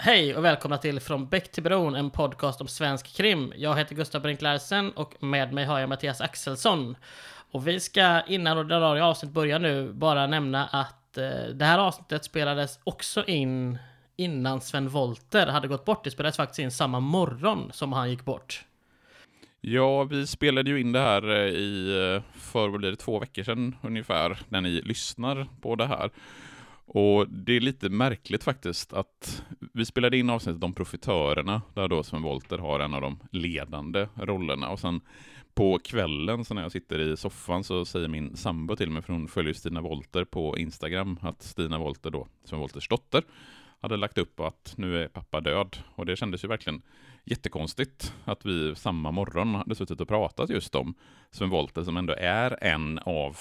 Hej och välkomna till Från Bäck till Bron, en podcast om svensk krim. Jag heter Gustav Brink Larsen och med mig har jag Mattias Axelsson. Och vi ska innan ordinarie avsnitt börjar nu bara nämna att eh, det här avsnittet spelades också in innan Sven Volter hade gått bort. Det spelades faktiskt in samma morgon som han gick bort. Ja, vi spelade ju in det här eh, i, eh, för vad blir det, två veckor sedan ungefär, när ni lyssnar på det här. Och det är lite märkligt faktiskt att vi spelade in avsnittet om profitörerna, där då Sven Volter har en av de ledande rollerna. Och sen på kvällen, så när jag sitter i soffan, så säger min sambo till mig, för hon följer Stina Volter på Instagram, att Stina Volter då, Sven Volters dotter, hade lagt upp att nu är pappa död. Och det kändes ju verkligen jättekonstigt att vi samma morgon hade suttit och pratat just om Sven Wollter, som ändå är en av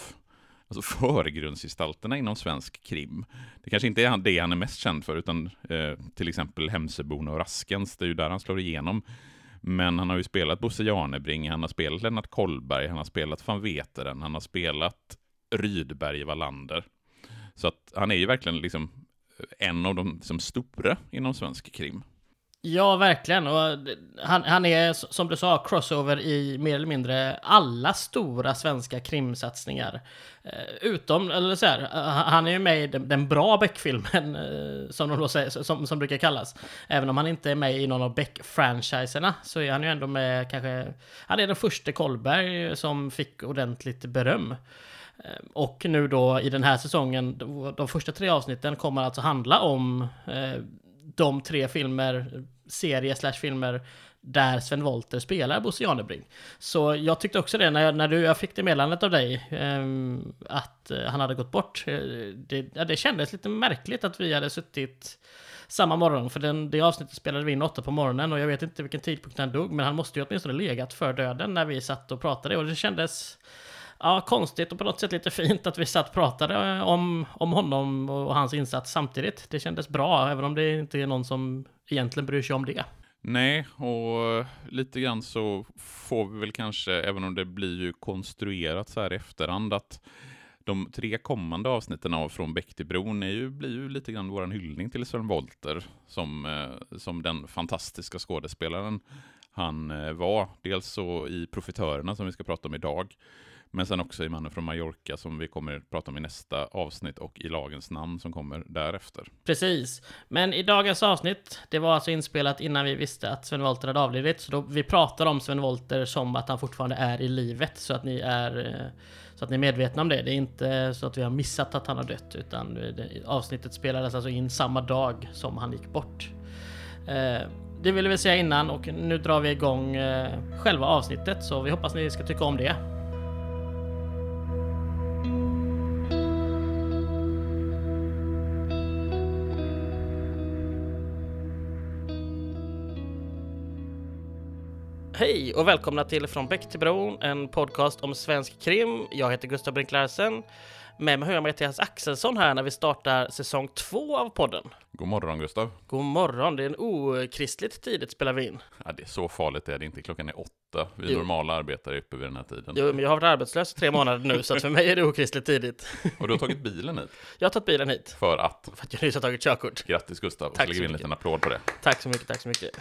alltså förgrundsgestalterna inom svensk krim. Det kanske inte är det han är mest känd för, utan eh, till exempel Hemsöborna och Raskens, det är ju där han slår igenom. Men han har ju spelat Bosse Janebring, han har spelat Lennart Kollberg, han har spelat van Veteren, han har spelat Rydberg Wallander. Så att han är ju verkligen liksom en av de liksom, stora inom svensk krim. Ja, verkligen. Och han, han är, som du sa, crossover i mer eller mindre alla stora svenska krimsatsningar. Eh, utom, eller så här, eh, han är ju med i den, den bra Beck-filmen, eh, som, de då säger, som, som brukar kallas. Även om han inte är med i någon av Beck-franchiserna, så är han ju ändå med kanske... Han är den första Kollberg som fick ordentligt beröm. Och nu då i den här säsongen, de första tre avsnitten kommer alltså handla om de tre filmer, serie slash filmer där Sven Wollter spelar Bosse Janebring. Så jag tyckte också det när, jag, när du, jag fick det meddelandet av dig ehm, eh, att han hade gått bort. Eh, det, ja, det kändes lite märkligt att vi hade suttit samma morgon, för den, det avsnittet spelade vi in åtta på morgonen och jag vet inte vilken tidpunkt han dog, men han måste ju åtminstone legat för döden när vi satt och pratade och det kändes ja, konstigt och på något sätt lite fint att vi satt och pratade eh, om, om honom och hans insats samtidigt. Det kändes bra, även om det inte är någon som egentligen bryr sig om det. Nej, och eh, lite grann så får vi väl kanske, även om det blir ju konstruerat så här i efterhand, att de tre kommande avsnitten av Från Bäck till bron är ju, blir ju lite grann vår hyllning till Sven Wollter som, eh, som den fantastiska skådespelaren han var. Dels så i Profitörerna som vi ska prata om idag, men sen också i Mannen från Mallorca som vi kommer att prata om i nästa avsnitt och i Lagens namn som kommer därefter. Precis. Men i dagens avsnitt, det var alltså inspelat innan vi visste att Sven Wollter hade avlidit. Så då, vi pratar om Sven Wollter som att han fortfarande är i livet. Så att ni är, eh, så att ni är medvetna om det. Det är inte så att vi har missat att han har dött. Utan det, avsnittet spelades alltså in samma dag som han gick bort. Eh, det ville vi säga innan och nu drar vi igång eh, själva avsnittet. Så vi hoppas ni ska tycka om det. Hej och välkomna till Från Bäck till Bron, en podcast om svensk krim. Jag heter Gustav Brink Larsen. Med mig har jag Mattias Axelsson här när vi startar säsong två av podden. God morgon Gustav. God morgon, det är en okristligt tidigt spelar vi in. Ja, det är så farligt är det inte. Klockan är åtta. Vi jo. normala arbetare är uppe vid den här tiden. Jo, men jag har varit arbetslös i tre månader nu, så för mig är det okristligt tidigt. Och du har tagit bilen hit? Jag har tagit bilen hit. För att? För att jag nyss har tagit körkort. Grattis Gustav. Tack så lägger vi in en liten applåd på det. Tack så mycket, tack så mycket.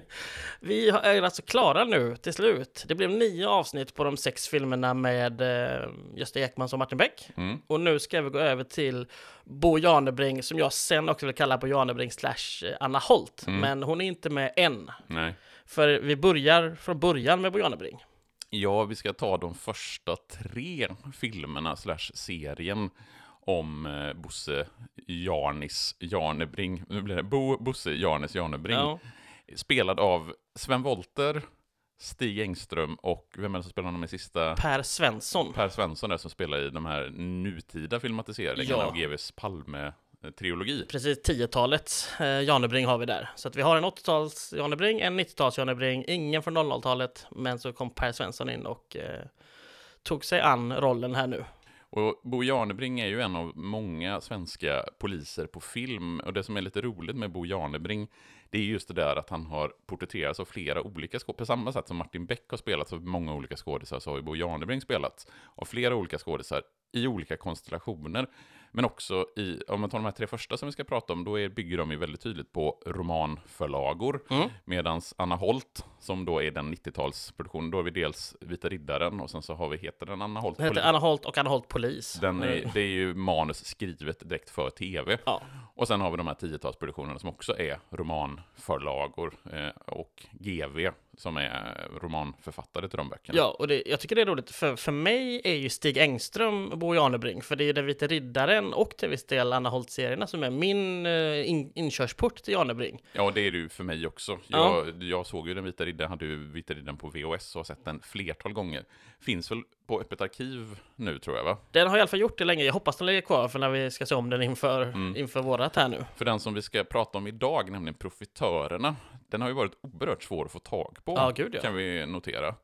vi är alltså klara nu till slut. Det blev nio avsnitt på de sex filmerna med eh, Gösta Ekman som Martin Beck. Mm. Och nu ska vi gå över till Bo Janebring, som jag sen också vill kalla Bo Janebring slash eh, Anna Holt. Mm. Men hon är inte med än. Nej. För vi börjar från början med Bo Janebring. Ja, vi ska ta de första tre filmerna slash serien om eh, Bosse Jarnis Janebring. Nu blir det Bo Bosse Jarnis Janebring. Ja. Spelad av Sven Volter, Stig Engström och vem är det som spelar honom i sista? Per Svensson. Per Svensson är som spelar i de här nutida filmatiseringarna ja. av GVs Palme trilogi. Precis, 10-talets eh, Janebring har vi där. Så att vi har en 80-tals Janebring, en 90-tals Janebring, ingen från 00-talet, men så kom Per Svensson in och eh, tog sig an rollen här nu. Och Bo Jarnebring är ju en av många svenska poliser på film. Och det som är lite roligt med Bo Jarnebring det är just det där att han har porträtterats av flera olika skådespelare. På samma sätt som Martin Beck har spelat av många olika skådespelare så har ju Bo Jarnebring spelat av flera olika skådespelare i olika konstellationer. Men också i, om man tar de här tre första som vi ska prata om, då är, bygger de ju väldigt tydligt på romanförlagor. Mm. Medan Anna Holt, som då är den 90-talsproduktionen, då har vi dels Vita Riddaren och sen så har vi, heter den Anna Holt? Den heter Anna Holt och Anna Holt Polis. den är, Mm. det är ju manus skrivet direkt för tv. Ja. Och sen har vi de här 10-talsproduktionerna som också är romanförlagor eh, och GV som är romanförfattare till de böckerna. Ja, och det, jag tycker det är roligt, för, för mig är ju Stig Engström Bo Janebring, för det är ju Den vita riddaren och till viss del Anna Holt-serierna som är min eh, in, inkörsport till Janebring. Ja, det är det ju för mig också. Ja. Jag, jag såg ju den vita riddaren, hade ju vita riddaren på VHS och har sett den flertal gånger. Finns väl på öppet arkiv nu tror jag va? Den har i alla fall gjort det länge, jag hoppas den ligger kvar för när vi ska se om den inför, Mm. inför vårat här nu. För den som vi ska prata om idag, nämligen Profitörerna, den har ju varit oerhört svår att få tag på, Ja, gud, ja. kan vi notera.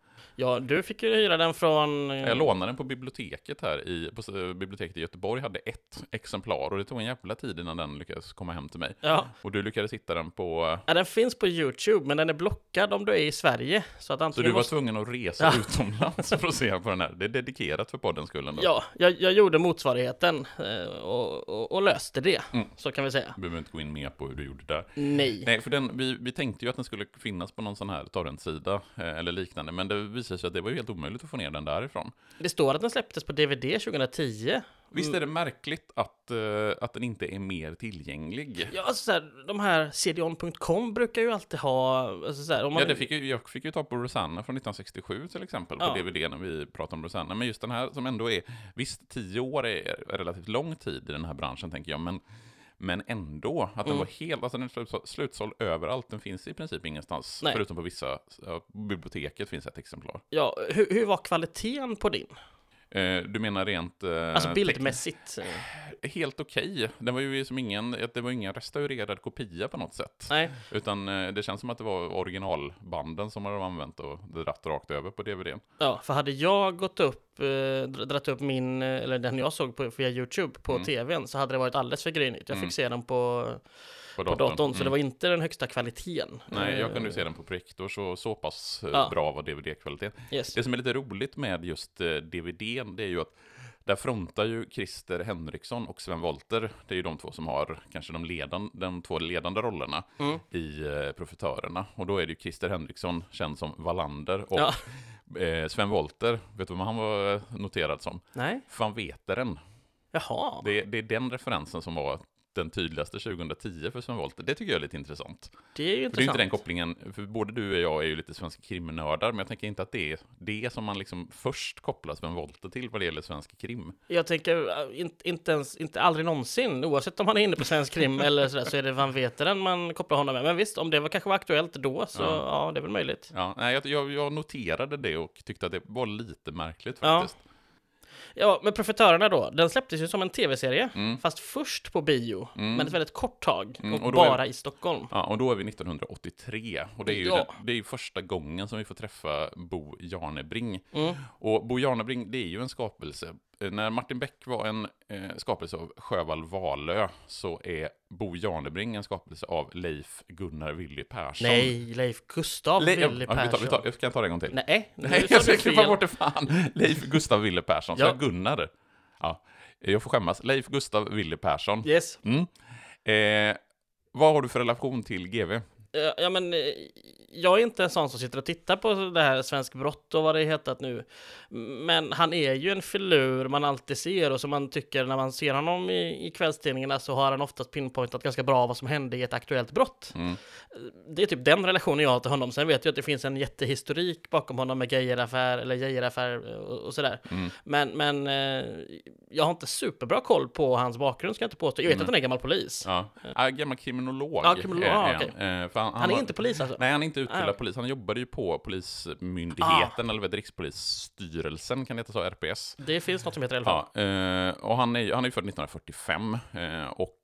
Ja, du fick ju hyra den från... eh, Jag lånade den på biblioteket här, i, på s- biblioteket i Göteborg, hade ett exemplar och det tog en jävla tid innan den lyckades komma hem till mig. Ja. Och du lyckades hitta den på... ja, den finns på YouTube, men den är blockad om du är i Sverige. Så att Så du var måste... tvungen att resa Ja. utomlands för att se på den här. Det är dedikerat för poddens skull ändå. Ja, jag, jag gjorde motsvarigheten eh, och, och, och löste det, Mm. så kan vi säga. Du behöver inte gå in mer på hur du gjorde där. Nej. Nej, för den, vi, vi tänkte ju att den skulle finnas på någon sån här torrentsida eh, eller liknande, men det visade sig att det var ju helt omöjligt att få ner den därifrån. Det står att den släpptes på DVD 2010. Visst är det märkligt att, eh, att den inte är mer tillgänglig? Ja, alltså så här, de här cdon.com brukar ju alltid ha, alltså så här, om man, Ja, det fick ju, jag fick ju ta på Rosanna från 1967 till exempel, på Ja. DVD när vi pratar om Rosanna. Men just den här som ändå är, visst, tio år är relativt lång tid i den här branschen tänker jag, men, men ändå, att den Mm. var helt, alltså den är slutsåld, överallt, den finns i princip ingenstans, Nej. förutom på vissa, biblioteket finns ett exemplar. ja, hur, hur var kvaliteten på din? Eh, du menar rent... Eh, Alltså bildmässigt? eh, Helt okej. Den var ju som ingen, det var ingen restaurerad kopia på något sätt. Nej, Utan det känns som att det var originalbanden som de använt och dratt rakt över på DVD. ja, för hade jag gått upp, eh, dra- dratt upp min, eller den jag såg på, via YouTube på Mm. tvn, så hade det varit alldeles för grynigt. Jag fick Mm. se den på, På på datorn, datorn, så det Mm. var inte den högsta kvaliteten. Nej, jag Eh, kunde ju se den på projektor, så så pass eh, Ja. bra var DVD-kvalitet. Yes. Det som är lite roligt med just eh, DVDn, det är ju att där frontar ju Christer Henriksson och Sven Wollter, det är ju de två som har kanske de, ledan, de två ledande rollerna Mm. i eh, Profitörerna. Och då är det ju Christer Henriksson, känd som Wallander, och Ja. eh, Sven Wollter, vet du vad han var eh, noterad som? Nej, Van Veteren. jaha. Det, det är den referensen som var den tydligaste 2010 för Sven Wollter. Det tycker jag är lite intressant. Det är ju För det är intressant. inte den kopplingen, för både du och jag är ju lite svenska krimnördar, men jag tänker inte att det är det som man liksom först kopplar Sven Wollter till vad det gäller svensk krim. Jag tänker äh, inte, inte ens, inte aldrig någonsin, oavsett om han är inne på svensk krim eller sådär, så är det Van Veteren man kopplar honom med. Men visst, om det var, kanske var aktuellt då, så Ja. ja, det är väl möjligt. Ja, nej, jag, jag, noterade det och tyckte att det var lite märkligt faktiskt. Ja, men Profitörerna då, den släpptes ju som en tv-serie, Mm. fast först på bio, Mm. men ett väldigt kort tag, Mm, och, då är- bara i Stockholm. Ja, och då är vi 1983, och det är ju, Ja. den, det är ju första gången som vi får träffa Bo Janebring. Mm. Och Bo Janebring, det är ju en skapelse. När Martin Beck var en eh, skapelse av Sjövall Valö så är Bo Janebring en skapelse av Leif Gunnar Willy Persson. Nej, Leif Gustav Le- Willy ja, vi, tar, Persson. vi, tar, jag kan ta det en gång till. Nej, Nej, jag ska klippa bort det fan. Leif Gustav Willy Persson, så Ja. jag Gunnar. Ja, jag får skämmas. Leif Gustav Willy Persson. Yes. Mm. Eh, vad har du för relation till GV? Ja, ja, men eh, jag är inte en sån som sitter och tittar på det här Svensk Brott och vad det hetat nu. Men han är ju en filur man alltid ser och som man tycker när man ser honom i, i kvällstidningarna så har han oftast pinpointat ganska bra vad som hände i ett aktuellt brott. Mm. Det är typ den relationen jag har till honom. Sen vet jag att det finns en jättehistorik bakom honom med Geijeraffär eller Geijeraffär och, och sådär. Mm. Men, men eh, jag har inte superbra koll på hans bakgrund ska jag inte påstå. Jag vet Mm. att han är gammal polis. Ja, gammal kriminolog. Ja, kriminolog, är- ah, okej. Han. Han, Han är var- inte polis alltså? Nej, han är inte utbildad Ah. polis. Han jobbade ju på Polismyndigheten, eller heter det, Rikspolisstyrelsen, kan det heta så, RPS. Det finns något som heter i alla fall. Ja, eh, och han är, han är född 1945 eh, och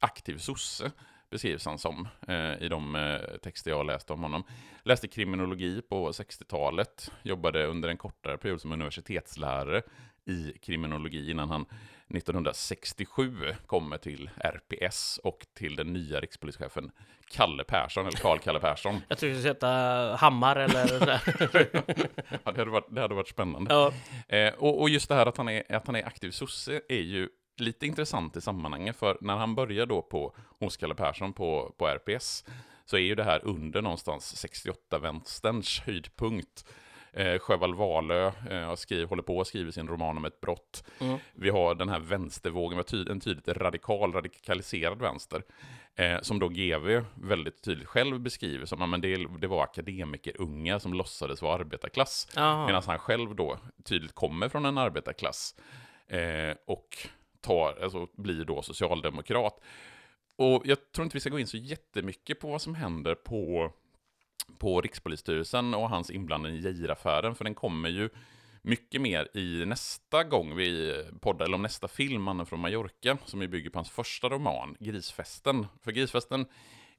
aktiv sosse beskrivs han som eh, i de eh, texter jag har läst om honom. Läste kriminologi på 60-talet, jobbade under en kortare period som universitetslärare i kriminologi innan han 1967 kommer till RPS och till den nya rikspolischefen Kalle Persson, eller Karl Kalle Persson. Jag tror det skulle heta Hammar eller sådär. Ja, det, hade varit, det hade varit spännande. ja. Eh, och, och just det här att han är, att han är aktiv sosse är ju lite intressant i sammanhanget, för när han börjar då på, hos Kalle Persson på, på RPS, så är ju det här under någonstans 68-vänsterns höjdpunkt. Eh, Sjöwall Wahlöö eh, håller på att skriva sin roman om ett brott. Mm. Vi har den här vänstervågen, en tydligt radikal, radikaliserad vänster. Eh, som då GV väldigt tydligt själv beskriver som att det, det var akademiker-unga som låtsades vara arbetarklass. Medan han själv då tydligt kommer från en arbetarklass. Eh, och tar, alltså, blir då socialdemokrat. Och jag tror inte vi ska gå in så jättemycket på vad som händer på, på Rikspolisstyrelsen och hans inblandning i Geiraffären, för den kommer ju mycket mer i nästa gång vi poddar, eller om nästa film, Mannen från Mallorca, som ju bygger på hans första roman, Grisfesten. För Grisfesten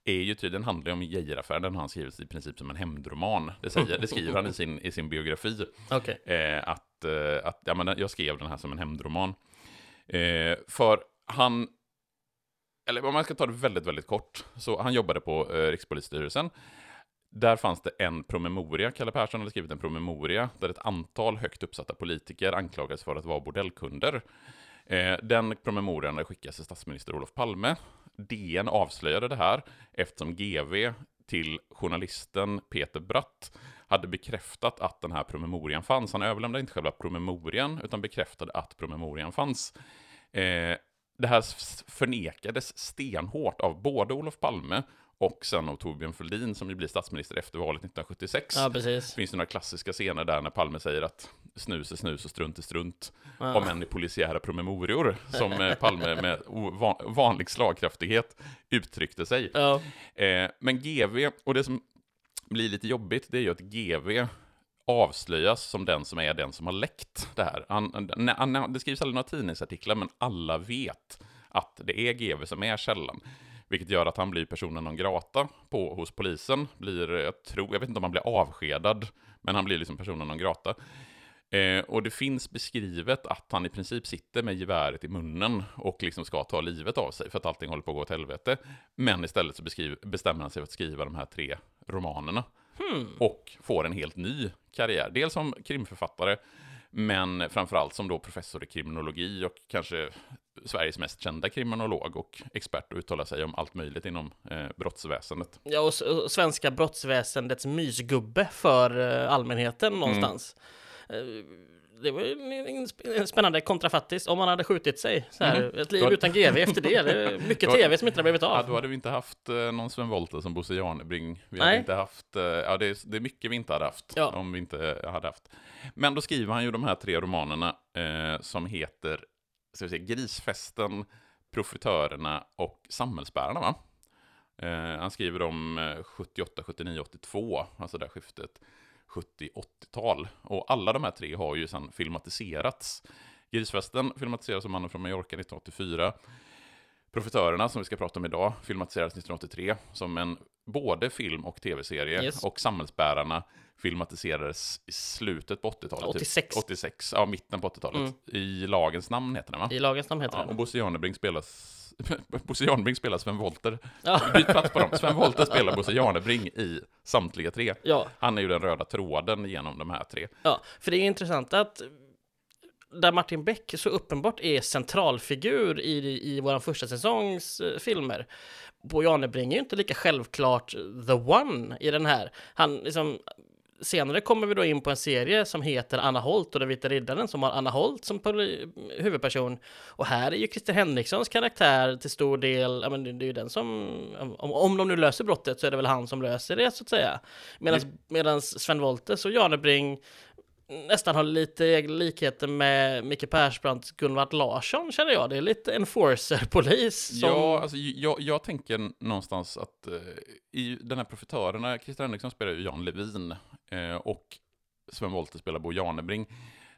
är ju tydligen, handlar om Geiraffären, den har han skrivit i princip som en hämndroman. Det, säger, det skriver han i sin, i sin biografi. Okay. Eh, att, eh, att ja, men jag skrev den här som en hämndroman. Eh, för han, eller om man ska ta det väldigt, väldigt kort, så han jobbade på eh, Rikspolisstyrelsen. Där fanns det en promemoria, Kalle Persson hade skrivit en promemoria, där ett antal högt uppsatta politiker anklagades för att vara bordellkunder. Eh, den promemorian skickades till statsminister Olof Palme. DN avslöjade det här eftersom GV till journalisten Peter Bratt hade bekräftat att den här promemorian fanns. Han överlämnade inte själva promemorian, utan bekräftade att promemorian fanns. Eh, det här förnekades stenhårt av både Olof Palme och sen av Torbjörn Fälldin som ju blir statsminister efter valet 1976. Ja, precis. Det finns ju några klassiska scener där när Palme säger att snus är snus och strunt är strunt. Ja. Om än i polisiära promemorior, som eh, Palme med vanlig slagkraftighet uttryckte sig. Ja. Eh, men GV, och det som blir lite jobbigt, det är ju att GV avslöjas som den som är den som har läckt det här. Han, han, det skrivs aldrig några tidningsartiklar, men alla vet att det är GV som är källan. Vilket gör att han blir personen non grata på, hos polisen. Blir, jag, tror, jag vet inte om han blir avskedad, men han blir liksom personen non grata. Eh, och det finns beskrivet att han i princip sitter med geväret i munnen och liksom ska ta livet av sig för att allting håller på att gå åt helvete. Men istället så bestämmer han sig för att skriva de här tre romanerna. Hmm. Och får en helt ny karriär. Dels som krimförfattare, men framförallt som då professor i kriminologi och kanske Sveriges mest kända kriminolog och expert och uttalar sig om allt möjligt inom eh, brottsväsendet. Ja, och, och svenska brottsväsendets mysgubbe för eh, allmänheten någonstans. Mm. Det var en spännande kontrafaktiskt om man hade skjutit sig. Så här, mm. Ett liv utan GV efter det. det är mycket tv som inte har blivit av. Ja, då hade vi inte haft eh, någon Sven Wollter som Bosse Janebring. Vi hade inte haft, eh, ja det är, det är mycket vi inte hade haft. Ja. Om vi inte hade haft. Men då skriver han ju de här tre romanerna eh, som heter ska vi säga, Grisfesten, Profitörerna och Samhällsbärarna. Va? Eh, han skriver om 78, 79, 82, alltså det här skiftet 70-80-tal. Och alla de här tre har ju sedan filmatiserats. Grisfesten filmatiseras av Mannen från Mallorca 1984. Profitörerna, som vi ska prata om idag, filmatiserades 1983 som en både film och tv-serie. Yes. Och Samhällsbärarna filmatiserades i slutet på 80-talet. 86. Typ. 86, ja mitten på 80-talet. Mm. I Lagens namn heter den va? I Lagens namn heter ja, den. Och Bosse Janebring spelas Bosse Janebring spelar Sven Wollter. Ja. Byt plats på dem. Sven Wollter spelar Bosse Janebring i samtliga tre. Ja. Han är ju den röda tråden genom de här tre. Ja, för det är intressant att där Martin Beck så uppenbart är centralfigur i, i vår första säsongs eh, filmer. Bo Janebring är ju inte lika självklart the one i den här. Han liksom, senare kommer vi då in på en serie som heter Anna Holt och den vita riddaren som har Anna Holt som huvudperson. Och här är ju Christer Henrikssons karaktär till stor del, ja men det är ju den som, om, om de nu löser brottet så är det väl han som löser det så att säga. Medan Sven Wollter och Janebring nästan har lite likheter med Micke Persbrandt, Gunvald Larsson känner jag. Det är lite enforcer-polis. Som... Ja, alltså, jag, jag tänker någonstans att uh, i den här profitörerna, Christer Henriksson spelar ju Jan Levin uh, och Sven Wollter spelar Bo Janebring.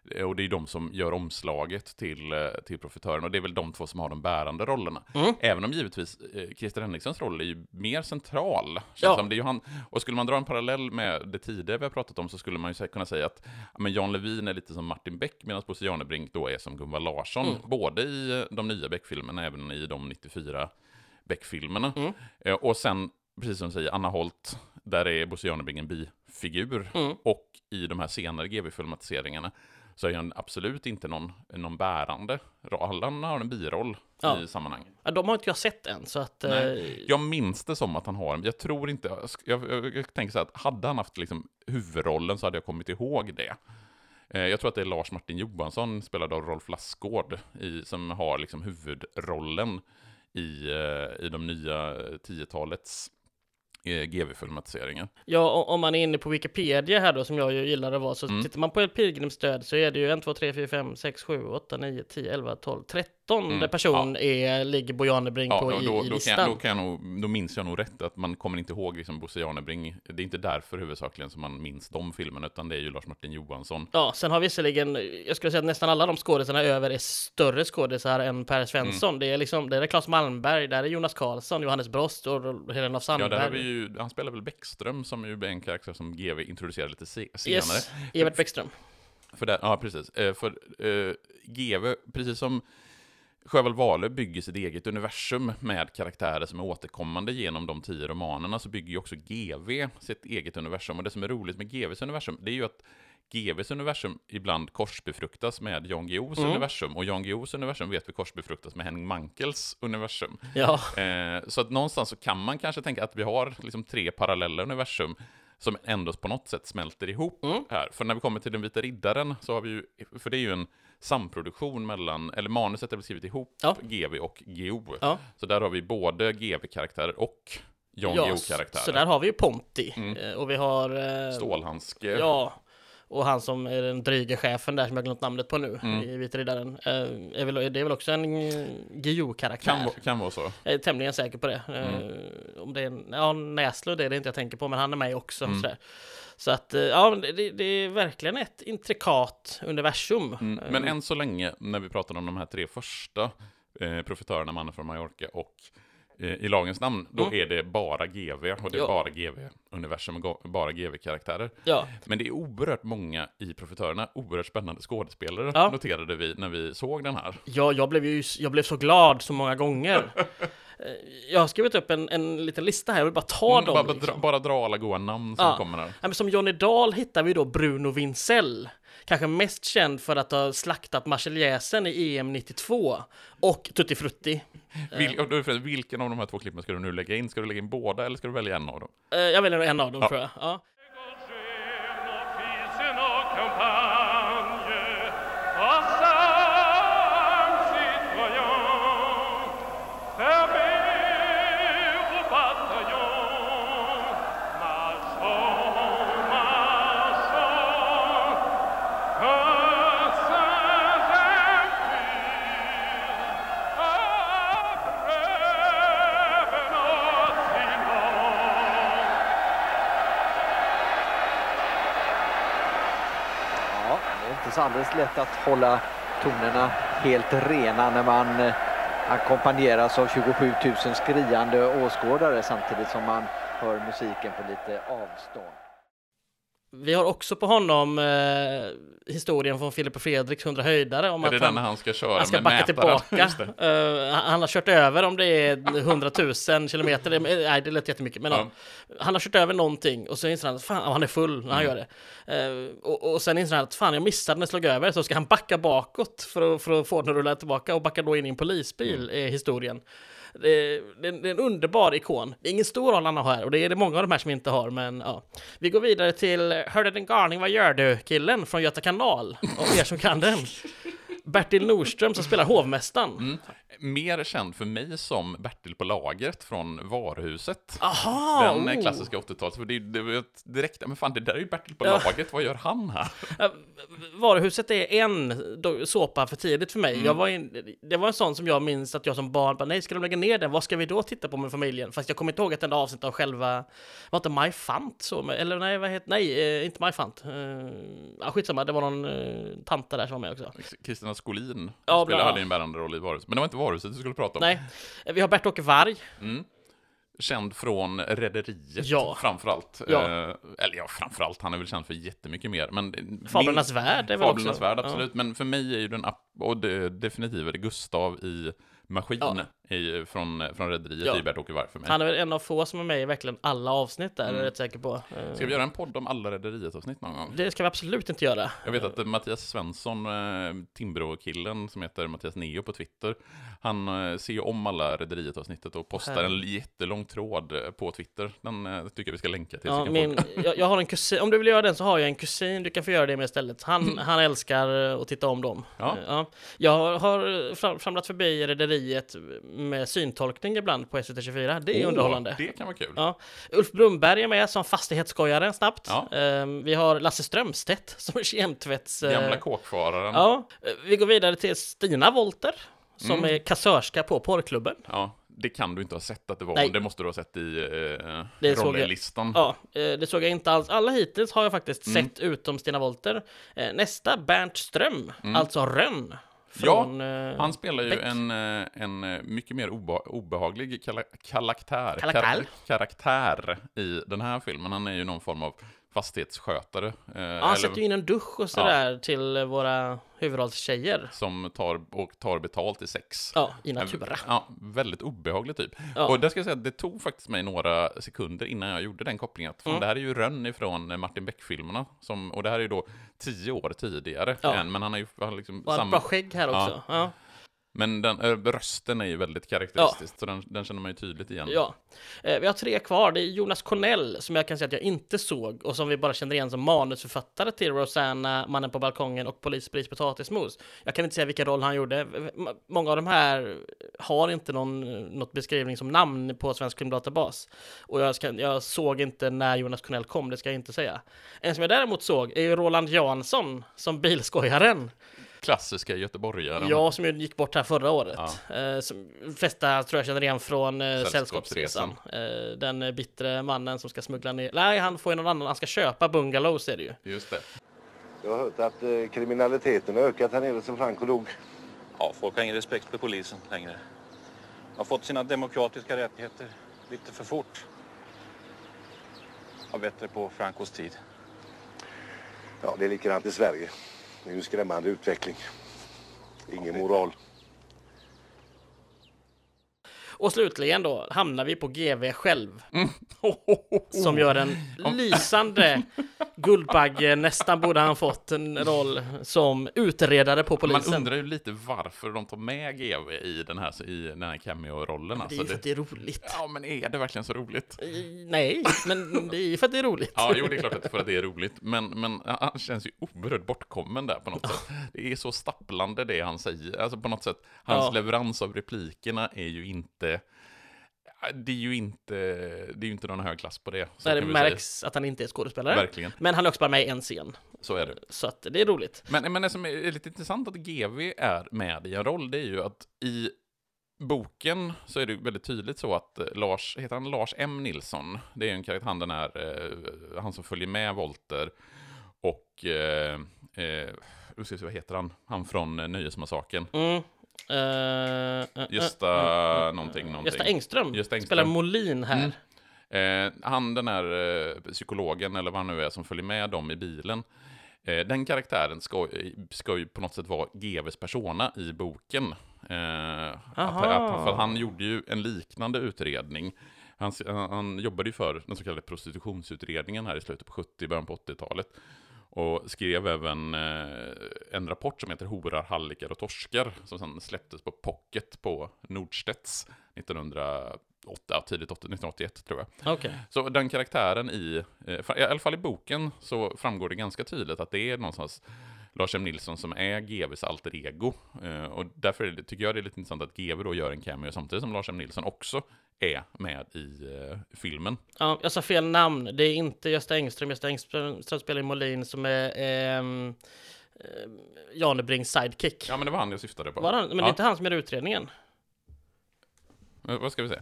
Eh, och det är de som gör omslaget till, eh, till profitören. Och det är väl de två som har de bärande rollerna. Mm. Även om givetvis eh, Christer Henrikssons roll är ju mer central. Ja. Som det är han, och skulle man dra en parallell med det tidigare vi har pratat om så skulle man ju kunna säga att men Jan Levin är lite som Martin Beck medan Bosse Janebrink då är som Gunvald Larsson. Mm. Både i de nya Beck-filmerna även i de 94 Beck-filmerna. Mm. Och sen, precis som du säger, Anna Holt, där är Bosse Janebrink en bifigur. Mm. Och i de här senare GV-filmatiseringarna så är han absolut inte någon, någon bärande roll. Han har en biroll Ja. i sammanhanget. Ja, de har inte jag sett än, så att... Nej. eh, Jag minns det som att han har en, jag tror inte, jag, jag, jag tänker så här att hade han haft liksom huvudrollen så hade jag kommit ihåg det. Eh, Jag tror att det är Lars Martin Johansson, spelad av Rolf Lassgård, i, som har liksom huvudrollen i, eh, i de nya 10-talets eh, GV-filmatiseringar. Ja, om man är inne på Wikipedia här då, som jag ju gillar att vara, så Mm. tittar man på ett pilgrimsdöd så är det ju 1, 2, 3, 4, 5, 6, 7, 8, 9, 10, 11, 12, 13 Mm, person är, ligger Bo Janebring Ja, på då, i, då, i då, kan listan. jag, då, kan jag nog, då minns jag nog rätt att man kommer inte ihåg liksom Bosse Janebring. Det är inte därför huvudsakligen som man minns de filmerna, utan det är ju Lars Martin Johansson. Ja, sen har visserligen, jag skulle säga att nästan alla de skådisarna över är större skådisar än Per Svensson. Mm. Det är liksom, det är Claes Malmberg, där är Jonas Karlsson, Johannes Brost och Helena af Ja, Sandberg. där har vi ju, han spelar väl Bäckström som ju är en karaktär som GV introducerade lite se, senare. Yes, Evert Bäckström. För där, ja, precis. Eh, För eh, GV, precis som Sjöwall Wahlöö bygger sitt eget universum med karaktärer som är återkommande genom de tio romanerna, så bygger ju också GV sitt eget universum. Och det som är roligt med GVs universum, det är ju att GVs universum ibland korsbefruktas med Jan Guillous Mm. universum, och Jan Guillous universum vet vi korsbefruktas med Henning Mankels universum. Ja, Eh, så att någonstans så kan man kanske tänka att vi har liksom tre parallella universum som ändå på något sätt smälter ihop Mm. här. För när vi kommer till Den vita riddaren så har vi ju, för det är ju en samproduktion mellan, eller manuset är väl skrivit ihop Ja. GV och GO. ja. Så där har vi både GV-karaktärer och Jan ja Guillou-karaktärer. så där har vi ju Ponti. Mm. Eh, Och vi har... eh, Stålhandske. Ja, och han som är den dryge chefen där som jag glömt namnet på nu Mm. i Vita Riddaren. eh, är väl, det är väl också en uh, Guillou-karaktär. Kan, kan vara så. Jag är tämligen säker på det. Eh, Mm. om det är en, ja, Näslund är det inte jag tänker på, men han är med också. Mm. Sådär. Så att, eh, ja, det, det- är verkligen ett intrikat universum. Mm. Eh, Men än så länge, när vi pratar om de här tre första eh, profitörerna, mannen från Mallorca och eh, i lagens namn, då Mm. är det bara GV, och det är Ja. bara GV-universum och bara GV-karaktärer. Ja, Men det är oerhört många i profitörerna, oerhört spännande skådespelare, Ja. noterade vi när vi såg den här. ja, jag blev ju jag blev så glad så många gånger. Eh, jag har skrivit upp en, en liten lista här, jag vill bara ta Mm, dem. bara, liksom. dra, bara dra alla goa namn som kommer här. Ja, men som Johnny Dahl hittar vi då Bruno Vincell. Kanske mest känd för att ha slaktat Marseljäsen i EM 92 och Tutti Frutti. Vil, och då är vilken av de här två klippen ska du nu lägga in? Ska du lägga in båda eller ska du välja en av dem? Eh, Jag väljer en av dem Ja. tror jag. Ja. Ja, inte så alldeles lätt att hålla tonerna helt rena när man eh, ackompanjeras av 27 000 skriande åskådare samtidigt som man hör musiken på lite avstånd. Vi har också på honom eh, historien från Filip och Fredriks 100 höjdare om är det att den han, han ska köra han ska backa mätaren? tillbaka. Det. Eh, han han har kört över om det är 100 000 kilometer. Det- Nej, det lät jättemycket. Men Ja. han har kört över någonting och så inser han att fan, han är full när han Mm. gör det. Eh, och, och sen inser han att fan, jag missade när jag slog över. Så ska han backa bakåt för att, för att få den att rulla tillbaka och backa då in i en polisbil, Mm. är historien. Det är, det, är, det är en underbar ikon. Det är ingen stor roll han har här och det är det många av de här som inte har, men ja. Vi går vidare till Hörde den galning, vad gör du? Killen från Göta kanal. Och er som kan den. Bertil Nordström som spelar hovmästaren. Mm. Mer känd för mig som Bertil på lagret från Varuhuset. Aha! Den eh, oh. klassiska 80-tals, för det, det direkt, men fan det där är ju Bertil på Ja. lagret, vad gör han här? Varuhuset är en såpa för tidigt för mig. Mm. Jag var in, det var en sån som jag minns att jag som barn bara, nej, ska de lägga ner den? Vad ska vi då titta på med familjen? Fast jag kommer inte ihåg ett enda avsnitt av själva, var inte Maj Fant så? med- Eller nej, vad heter, nej, eh, inte Maj Fant. Uh, skitsamma, det var någon uh, tanta där som var med också. Kristina Skolin Ja, spelade, hade en bärande roll i Varuhuset, men det var inte Varuhuset du skulle prata om. Nej, Eh, vi har Bert-Åke Varg. Mm. Känd från Rederiet Ja. framförallt. Ja. Eh, eller ja, framförallt, han är väl känd för jättemycket mer. Men Fablernas värld är väl Fablernas också- värld, ja. absolut. Men för mig är ju den, och det, definitivt det Gustav i Maskin Ja. i, från, från Rederiet Ja. i Bert-Åke Varg för mig. Han är väl en av få som är med i verkligen alla avsnitt där, är Mm. jag rätt säker på. Eh, Ska vi göra en podd om alla Rederiet-avsnitt någon gång? Det ska vi absolut inte göra. Jag vet att eh, Mattias Svensson, eh, Timbro-killen som heter Mattias Neo på Twitter, han ser ju om alla Rederiet-avsnittet och postar en jättelång tråd på Twitter. Den tycker jag vi ska länka till. Ja, min, jag, jag har en kusin, om du vill göra den så har jag en kusin, du kan få göra det med istället. Han, han älskar att titta om dem. Ja. Ja. Jag har fram, framlat förbi Rederiet med syntolkning ibland på SVT24, det är Åh, underhållande. Det kan vara kul. Ja. Ulf Brumberg är med som fastighetsskojare snabbt. Ja. Eh, Vi har Lasse Strömstedt som kemtvätts... eh, Gamla kåkfararen. Ja, vi går vidare till Stina Wolter som Mm. är kassörska på porrklubben. Ja, det kan du inte ha sett att det var. Nej. Det måste du ha sett i eh, Det jag. rollerlistan. Ja, eh, det såg jag inte alls. Alla hittills har jag faktiskt Mm. sett utom Stina Wolter. Eh, Nästa, Bernt Ström, Mm. alltså Rönn. Ja, Från, eh, Han spelar ju Beck. en, eh, en eh, mycket mer obe obehaglig karaktär, Karaktär. karaktär i den här filmen. Han är ju någon form av fastighetsskötare. eh, ja, han eller- sätter ju in en dusch och sådär till eh, våra huvudrollstjejer. som tar, och tar betalt i sex. Ja, i Natura. Ja, väldigt obehaglig typ. Ja. Och där ska jag säga att det tog faktiskt mig några sekunder innan jag gjorde den kopplingen. Att fan, Mm. Det här är ju Rönn ifrån Martin Beck-filmerna. Som, och det här är ju då tio år tidigare. Ja. Än, men han har ju han liksom Och samma... bra skägg här Ja. också. Ja. Men den, äh, rösten är ju väldigt karaktäristisk. Så den, den känner man ju tydligt igen. Ja. Eh, vi har tre kvar. Det är Jonas Cornell som jag kan säga att jag inte såg och som vi bara känner igen som manusförfattare till Rosanna, Mannen på balkongen och Polis, polis, potatismos. Jag kan inte säga vilken roll han gjorde. Många av de här har inte någon något beskrivning som namn på Svensk filmdatabas. Och jag, ska, jag såg inte när Jonas Cornell kom, det ska jag inte säga. En som jag däremot såg är ju Roland Jansson som bilskojaren. Klassiska göteborgare. Ja, som ju gick bort här förra året. Eh, som de flesta tror jag känner igen från eh, Sällskapsresan. Sällskapsresan. Eh, den bittre mannen som ska smuggla ner... Nej, han får ju någon annan. Han ska köpa bungalows är det ju. Just det. Jag har hört att eh, kriminaliteten har ökat här nere sen Franco dog. Ja, folk har ingen respekt för polisen längre. De har fått sina demokratiska rättigheter lite för fort. Var bättre på Francos tid. Ja, det är likadant i Sverige. Det är ju en skrämmande utveckling. Ingen moral. Och slutligen då hamnar vi på GV själv. Som gör en lysande Guldbagge. Nästan borde han fått en roll som utredare på Man polisen. undrar ju lite varför de tar med GV i den här, i den här cameo-rollen. det är Alltså, ju för att det är roligt. Ja, men är det verkligen så roligt? Nej, men det är ju för att det är roligt. Ja, jo, det är klart att för att det är roligt, men, men han känns ju oerhört bortkommen där på något sätt. Det är så stapplande det han säger, alltså på något sätt, hans Ja. leverans av replikerna är ju inte, det är ju inte, det är ju inte någon hög klass på det. Så Där det vi säga. märks att han inte är skådespelare. Verkligen, Men han är också bara med i en scen. så är det. Så att det är roligt. Men, men det som är lite intressant att GV är med i en roll, det är ju att i boken så är det väldigt tydligt så att eh, Lars, heter han Lars M. Nilsson? Det är en karaktär, han den här, eh, han som följer med Volter och, eh, eh, vad heter han? Han från eh, Nöjesmassakern. Mm. Uh, Gösta någonting, någonting. Gösta Engström, Gösta Engström. spelar Molin här. Mm. Eh, han den här eh, psykologen, eller vad han nu är, som följer med dem i bilen. Eh, den karaktären ska, ska ju på något sätt vara GVs persona i boken. Att, att, för han gjorde ju en liknande utredning. Han, han, han jobbade ju för den så kallade prostitutionsutredningen här i slutet på 70, början på 80-talet. Och skrev även eh, en rapport som heter Horar, hallickar och torskar, som sen släpptes på Pocket på Nordstedts 1908, tidigt 1981 tror jag. Okej. Så den karaktären i, eh, i alla fall i boken, så framgår det ganska tydligt att det är någonstans Lars M. Nilsson som är GVs alter ego. Eh, och därför är det, tycker jag det är lite intressant att GV då gör en cameo samtidigt som Lars M. Nilsson också är med i eh, filmen. Ja, jag sa fel namn. Det är inte Gösta Engström. Gösta Engström spelar i Molin som är ehm, eh, Janebrings sidekick. Ja, men det var han jag syftade på. Var han? Men det ja. är inte han som gör utredningen. Eh, Vad ska vi säga?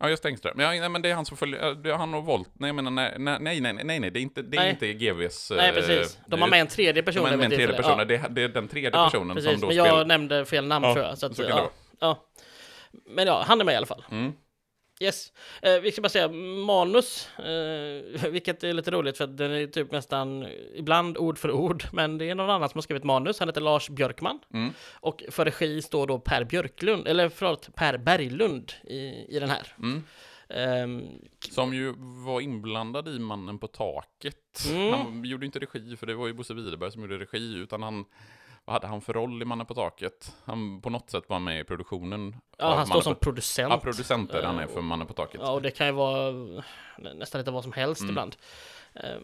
Ja, just Engström. Ja, nej, men det är han som följer, eh, det han och Volt. Nej, men nej, nej, nej, nej, nej, nej, det är inte, det är Nej. inte GVs... Nej, eh, precis. De har det- med en tredje person. de har med en tredje person. Det, är, det är den tredje Ja, personen precis. som då Men jag spelar... nämnde fel namn Ja, jag. Så, att, så kan det ja, vara. ja. Men ja, han är med i alla fall. Mm. Yes. Eh, vi ska bara säga manus, eh, vilket är lite roligt för att den är typ nästan ibland ord för ord, men det är någon annan som har skrivit manus. Han heter Lars Björkman Mm. och för regi står då Per Björklund, eller förlåt, Per Berglund i, i den här. Mm. Ehm, Som ju var inblandad i Mannen på taket. Mm. Han gjorde inte regi, för det var ju Bosse Widerberg som gjorde regi, utan han vad hade han för roll i Mannen på taket? Han på något sätt var med i produktionen. ja, han står som på... producent. Ja, producent är han är Eh, för Mannen på taket. Ja, och det kan ju vara nästan lite vad som helst Mm. ibland. Ehm,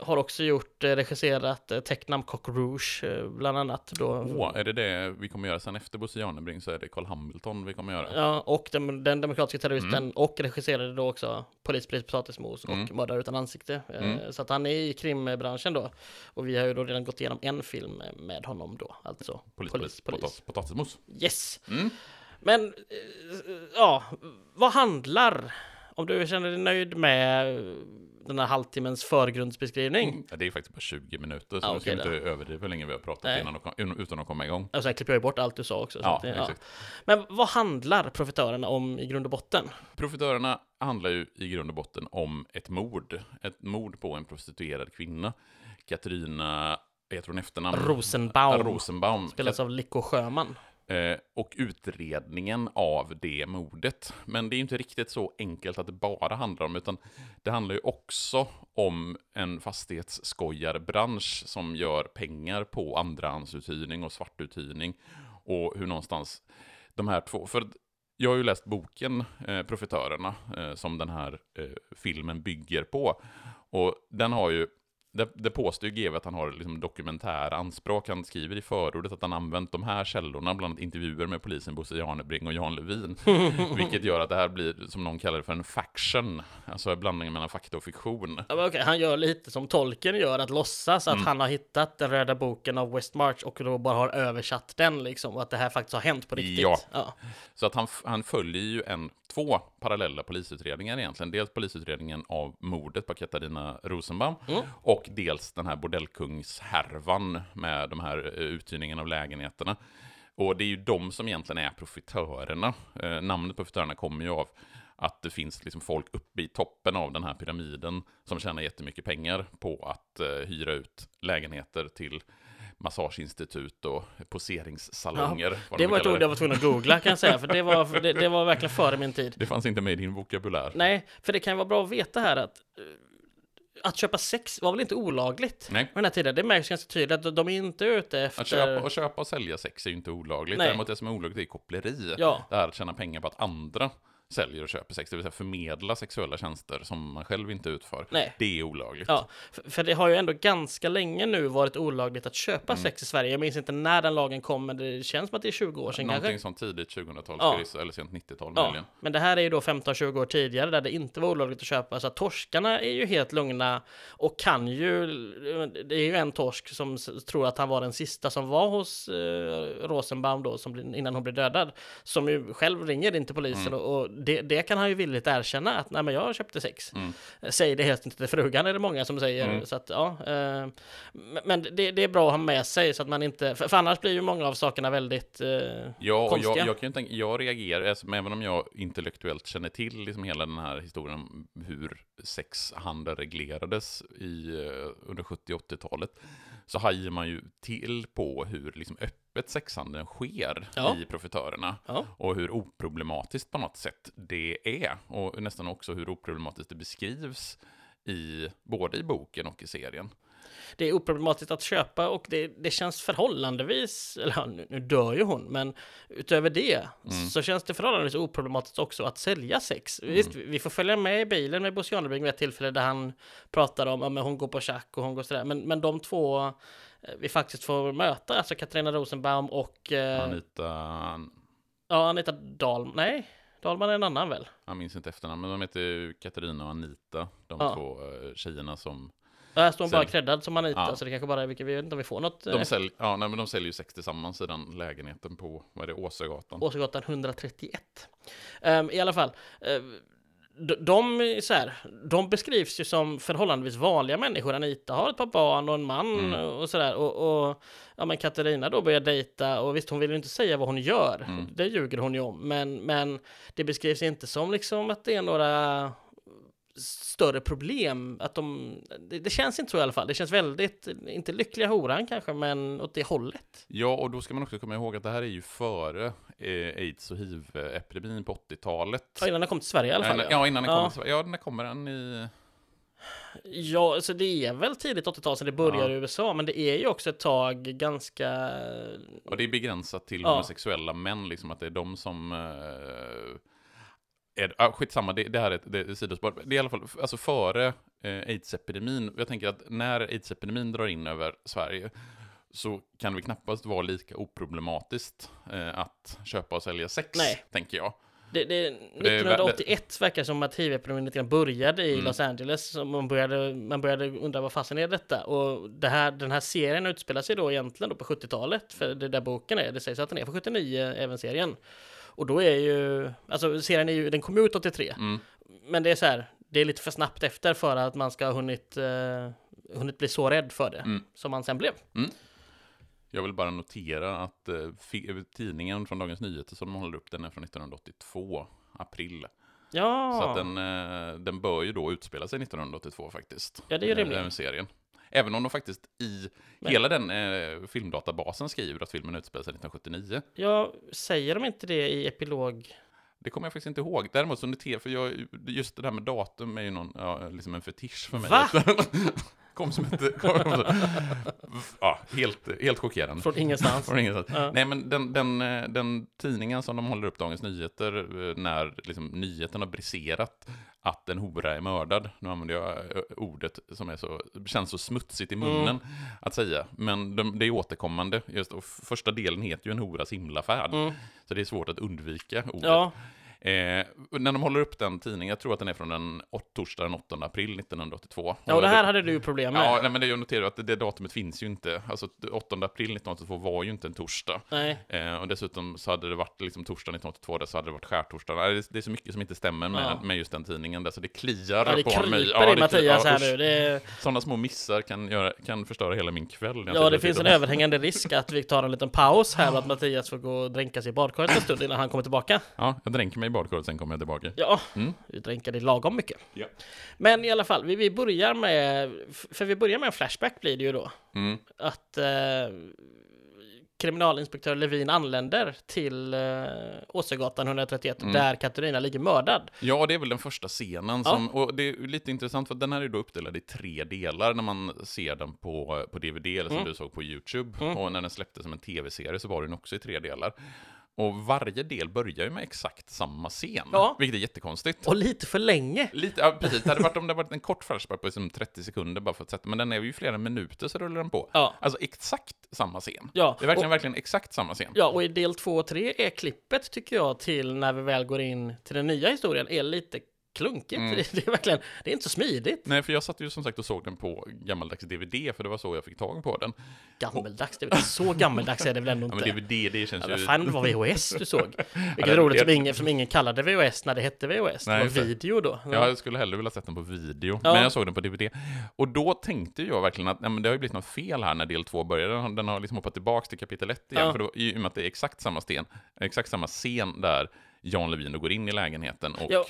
har också gjort, eh, regisserat eh, Tecknam Cock Rouge, eh, bland annat. Då. Åh, är det det vi kommer göra sen efter Bosse Jarnebring så är det Carl Hamilton vi kommer göra. Ja, och den, den demokratiska terroristen Mm. och regisserade då också Polis, polis, potatismos och Mm. Mördare utan ansikte. Mm. Så att han är i krimbranschen då. Och vi har ju då redan gått igenom en film med honom då, alltså Polis, polis, polis. potatismos. Yes! Mm. Men, ja, vad handlar, om du känner dig nöjd med den här halvtimmens förgrundsbeskrivning? Ja, det är faktiskt bara 20 minuter, så Ja, vi ska okej inte överdriva hur länge vi har pratat Nej. innan, och- utan att komma igång. Och sen klipper jag ju bort allt du sa också. så Ja, att det- exakt. Men vad handlar Profitörerna om i grund och botten? Profitörerna handlar ju i grund och botten om ett mord. Ett mord på en prostituerad kvinna. Katarina, jag tror hon efternamn? Rosenbaum. Rosenbaum. Spelas av Lico Sjöman. Eh, och utredningen av det mordet. Men det är ju inte riktigt så enkelt att det bara handlar om, utan det handlar ju också om en fastighetsskojarbransch som gör pengar på andrahandsuthyrning och svartuthyrning. Och hur någonstans de här två, för jag har ju läst boken eh, Profitörerna eh, som den här eh, filmen bygger på. Och den har ju det, det påstår ju GW att han har liksom dokumentära anspråk. Han skriver i förordet att han använt de här källorna, bland annat intervjuer med polisen Bosse Jarnebring och Jan Levin. vilket gör att det här blir, som någon kallar det för en faction. Alltså en blandning mellan fakta och fiktion. Ja, okej, han gör lite som tolken gör, att låtsas att Mm. han har hittat den röda boken av Westmarch och då bara har översatt den liksom, och att det här faktiskt har hänt på riktigt. Ja. ja. Så att han, han följer ju en, två parallella polisutredningar egentligen. Dels polisutredningen av mordet på Katarina Rosenbaum Mm. och dels den här bordellkungshärvan med de här eh, uthyrningen av lägenheterna. Och det är ju de som egentligen är profitörerna. Eh, namnet profitörerna kommer ju av att det finns liksom folk uppe i toppen av den här pyramiden som tjänar jättemycket pengar på att eh, hyra ut lägenheter till massageinstitut och poseringssalonger. vad Det de var ett ord jag var tvungen att googla kan jag säga, för det var, för det, det var verkligen före min tid. Det fanns inte med i din vokabulär. Nej, för det kan vara bra att veta här att eh, att köpa sex var väl inte olagligt Nej. på den här tiden? Det märks ganska tydligt att de är inte ute efter... Att köpa, och köpa och sälja sex är ju inte olagligt. Nej. Däremot det som är olagligt är koppleri. Ja. Det här att tjäna pengar på att andra säljer och köper sex, det vill säga förmedla sexuella tjänster som man själv inte utför. Nej. Det är olagligt. Ja, för, det har ju ändå ganska länge nu varit olagligt att köpa Mm. sex i Sverige. Jag minns inte när den lagen kom, men det känns som att det är 20 år sedan Någonting kanske. som tidigt 2000-tal, Ja. eller sent 90-tal Ja, möjligen. men det här är ju då 15-20 år tidigare där det inte var olagligt att köpa, så att torskarna är ju helt lugna och kan ju, det är ju en torsk som tror att han var den sista som var hos eh, Rosenbaum då, som, innan hon blev dödad, som ju själv ringer in till polisen Mm. och, och det, det kan han ju villigt erkänna att nej men jag köpte sex. Mm. Säg det helst inte till frugan är det många som säger. Mm. Så att, ja, eh, men det, det är bra att ha med sig så att man inte, för, för annars blir ju många av sakerna väldigt eh, Ja, och jag, konstiga. jag kan ju tänka, jag reagerar, alltså, även om jag intellektuellt känner till liksom hela den här historien om hur sexhandel reglerades i, eh, under 70 80-talet, så hajar man ju till på hur liksom öppet sexhandeln sker Ja. i profitörerna. Ja. Och hur oproblematiskt på något sätt det är. Och nästan också hur oproblematiskt det beskrivs i, både i boken och i serien. Det är oproblematiskt att köpa och det, det känns förhållandevis, eller ja, nu, nu dör ju hon, men utöver det Mm. så känns det förhållandevis oproblematiskt också att sälja sex. Visst, Mm. vi får följa med i bilen med Bosse Jarnebring vid ett tillfälle där han pratar om att hon går på schack och hon går sådär, men, men de två eh, vi faktiskt får möta, alltså Katarina Rosenbaum och eh, Anita, ja, Anita Dahl, nej, Dahlman är en annan väl? jag minns inte efternamn, men de heter ju Katarina och Anita, de Ja. två eh, tjejerna som Ja, Här står bara creddad som Anita, Ja. så det kanske bara är vi vet inte om vi får något. De, eh, sälj, ja, nej, men de säljer ju sex tillsammans i den lägenheten på, vad är det, Åsögatan. Åsögatan 131. Ehm, I alla fall, eh, de, så här, de beskrivs ju som förhållandevis vanliga människor. Anita har ett par barn och en man Mm. och sådär. Och, och ja, men Katarina då börjar dejta och visst, hon vill ju inte säga vad hon gör. Mm. Det ljuger hon ju om. Men, men det beskrivs inte som liksom att det är några större problem. Att de, det, det känns inte så i alla fall. Det känns väldigt, inte lyckliga horan kanske, men åt det hållet. Ja, och då ska man också komma ihåg att det här är ju före eh, aids och hiv-epidemin på 80-talet. Ja, innan den kom till Sverige i alla fall. Ja, ja, innan den Ja. kommer till Sverige. Ja, när kommer den i... Ja, så det är väl tidigt 80-tal som det börjar Ja. i USA, men det är ju också ett tag ganska... Och det är begränsat till Ja. homosexuella män, liksom att det är de som... Eh, är, ah, skitsamma, det, det här är ett, det är sidospår. Det är i alla fall, alltså före eh, aids-epidemin, jag tänker att när aids-epidemin drar in över Sverige så kan det knappast vara lika oproblematiskt eh, att köpa och sälja sex, Nej. tänker jag. Det, det, är 1981 verkar som att hiv-epidemin lite grann började i Mm. Los Angeles. Man, började, man började undra vad fasen är detta? Och det här, den här serien utspelar sig då egentligen då på 70-talet, för det där boken är. Det sägs att den är från 79, även serien. Och då är ju, alltså serien är ju, den kom ut 83. Mm. Men det är så här, det är lite för snabbt efter för att man ska ha hunnit, eh, hunnit bli så rädd för det, Mm. som man sen blev. Jag vill bara notera att eh, tidningen från Dagens Nyheter som de håller upp, den är från 1982, april. Ja, Så att den, eh, den bör ju då utspela sig 1982 faktiskt. Ja, det är ju Eh, rimligt. Den serien. Även om de faktiskt i Men- hela den eh, filmdatabasen skriver att filmen utspelar sig 1979. ja, säger de inte det i epilog? Det kommer jag faktiskt inte ihåg. Däremot så noterar, för jag, just det där med datum är ju någon, ja, liksom en fetisch för mig. Va? kom som inte... Kom, ja, helt, helt chockerande. Från ingenstans. Från ingenstans. Ja. Nej, men den, den, eh, den tidningen som de håller upp Dagens Nyheter eh, när liksom, nyheten har briserat att en hora är mördad. Nu använder jag eh, ordet som är så, känns så smutsigt i munnen Mm. att säga. Men de, det är återkommande. Just, första delen heter ju En horas himlafärd. Mm. Så det är svårt att undvika ordet. Ja, Eh, när de håller upp den tidningen, jag tror att den är från den torsdag den 8 april 1982. ja och det här hade du problem med. Ja, nej, men det jag noterar att det, det datumet finns ju inte. Alltså 8 april 1982 var ju inte en torsdag. Nej. Eh, och dessutom så hade det varit liksom torsdag 1982, där så hade det varit skärtorsdag. Nej, Det, det är så mycket som inte stämmer med, Ja. med just den tidningen. Där, så det kliar Ja, det på kryper mig. i det Mattias kri- här nu. Det, Sådana små missar kan, göra, kan förstöra hela min kväll. ja, det finns en överhängande risk att vi tar en liten paus här och att Mattias får gå och dränka sig i badkaret en stund innan han kommer tillbaka. Ja, jag dränker mig i badkaret, sen kommer jag tillbaka. Ja, Mm. vi dränkar det lagom mycket. Ja. Men i alla fall, vi, vi börjar med, för vi börjar med en flashback blir det ju då. Mm. Att eh, kriminalinspektör Levin anländer till eh, Åsögatan 131 Mm. där Katarina ligger mördad. Ja, det är väl den första scenen Ja. som, och det är lite intressant för den här är då uppdelad i tre delar när man ser den på, på DVD eller som Mm. du såg på YouTube. Mm. Och när den släpptes som en tv-serie så var den också i tre delar. Och varje del börjar ju med exakt samma scen, Ja. vilket är jättekonstigt. Och lite för länge. Lite, ja, precis. Det hade varit om det varit en kort flashback på liksom 30 sekunder bara för att sätta, men den är ju flera minuter så rullar den på. Ja. Alltså exakt samma scen. Ja, Det är verkligen, och, verkligen exakt samma scen. ja, och i del 2 och 3 är klippet, tycker jag, till när vi väl går in till den nya historien, är lite klunkigt. Mm. Det, det är verkligen, det är inte så smidigt. Nej, för jag satt ju som sagt och såg den på gammaldags DVD, för det var så jag fick tag på den. Är väl så gammeldags är det väl ändå Ja, inte? men DVD, det känns Ja, ju... fan, det var VHS du såg. Vilket det- är roligt som ingen, som ingen kallade VHS när det hette VHS. Nej, det var video då. Ja, jag skulle hellre vilja sett den på video, Ja. men jag såg den på DVD. Och då tänkte jag verkligen att nej, men det har ju blivit något fel här när del två började. Den har, den har liksom hoppat tillbaka till kapitel ett igen, Ja. för då, i och med att det är exakt samma, sten, exakt samma scen där Jan Levin går in i lägenheten och... Ja.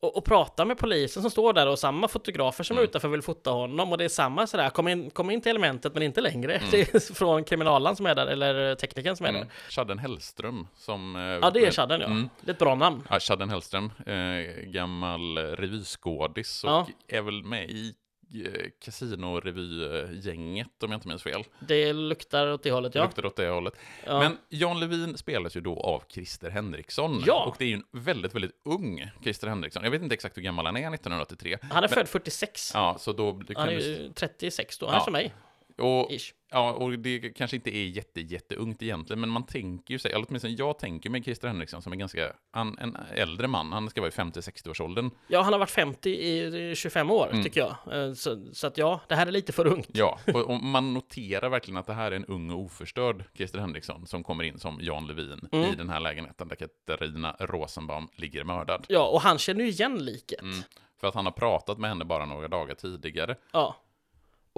Och, och prata med polisen som står där och samma fotografer som är Mm. utanför vill fota honom och det är samma sådär, kom in, kom in till elementet men inte längre. Mm. Det är från kriminalaren som är där, eller teknikern som är Mm. där. Chadden Hellström som... eh, Ja, det är Chadden ja. Mm. Det är ett bra namn. Ja, Chadden Hellström, eh, gammal revyskådis och Ja. är väl med i eh, Casino-revygänget om jag inte minns fel. Det luktar åt det hållet Det ja. luktar åt det hållet. ja. Men Jan Levin spelas ju då av Christer Henriksson. Ja. Och det är ju en väldigt, väldigt ung Christer Henriksson. Jag vet inte exakt hur gammal han är 1983. Han är men- född 46. Ja, så då Han är ju 36 då, han är Ja. som mig. Och, Ish. ja, och det kanske inte är jätte, jätteungt egentligen, men man tänker ju sig, eller åtminstone jag tänker mig Christer Henriksson som en ganska, han, en äldre man, han ska vara i 50-60-årsåldern. Ja, han har varit 50 i 25 år, Mm. tycker jag. Eh, Så, så att ja, det här är lite för ungt. Ja, och, och man noterar verkligen att det här är en ung och oförstörd Christer Henriksson som kommer in som Jan Levin Mm. i den här lägenheten där Katarina Rosenbaum ligger mördad. Ja, och han känner ju igen liket. Mm. För att han har pratat med henne bara några dagar tidigare. Ja.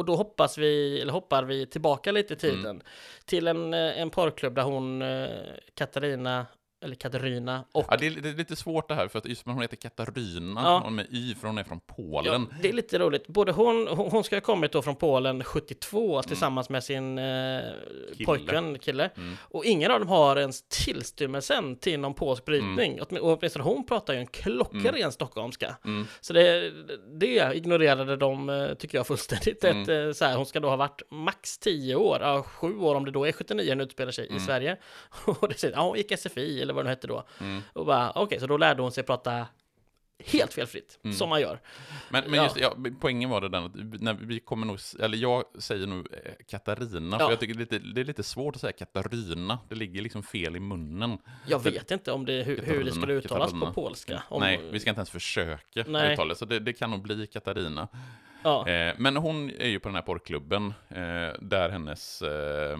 Och då hoppas vi, eller hoppar vi tillbaka lite i tiden. Mm. Till en, eh, en porrklubb där hon, eh, Katarina, eller Katarina, och Ja, det, är, det är lite svårt det här, för att just hon heter Katarina, Ja. hon med Y, för hon är från Ja, Polen. det är lite roligt. Både hon, hon hon ska ha kommit då från Polen 72 Mm. tillsammans med sin eh, Kille. pojkvän, kille. Mm. Och ingen av dem har ens tillstymmelsen till någon polsk brytning. Mm. Och åtminstone hon pratar ju en klockren stockholmska. Mm. Så det, det ignorerade de, eh, tycker jag, fullständigt. Mm. Ett, eh, så här, hon ska då ha varit max 10 år, ja, 7 år om det då är 79 den utspelar sig Mm. i Sverige. Och det säger, ja, hon gick SFI eller vad det hette då. Mm. Och bara, okej, så då lärde hon sig prata helt felfritt, Mm. som man gör. Men, men Ja. just, ja, poängen var det den att när vi kommer nog, eller jag säger nu eh, Katarina, Ja. för jag tycker det är, lite, det är lite svårt att säga Katarina, det ligger liksom fel i munnen. Jag För- vet inte om det, hur, hur det skulle uttalas Katarina. på polska. Om, Nej, vi ska inte ens försöka Nej. uttala det, så det, det kan nog bli Katarina. ja. Eh, men hon är ju på den här porrklubben, eh, där hennes eh,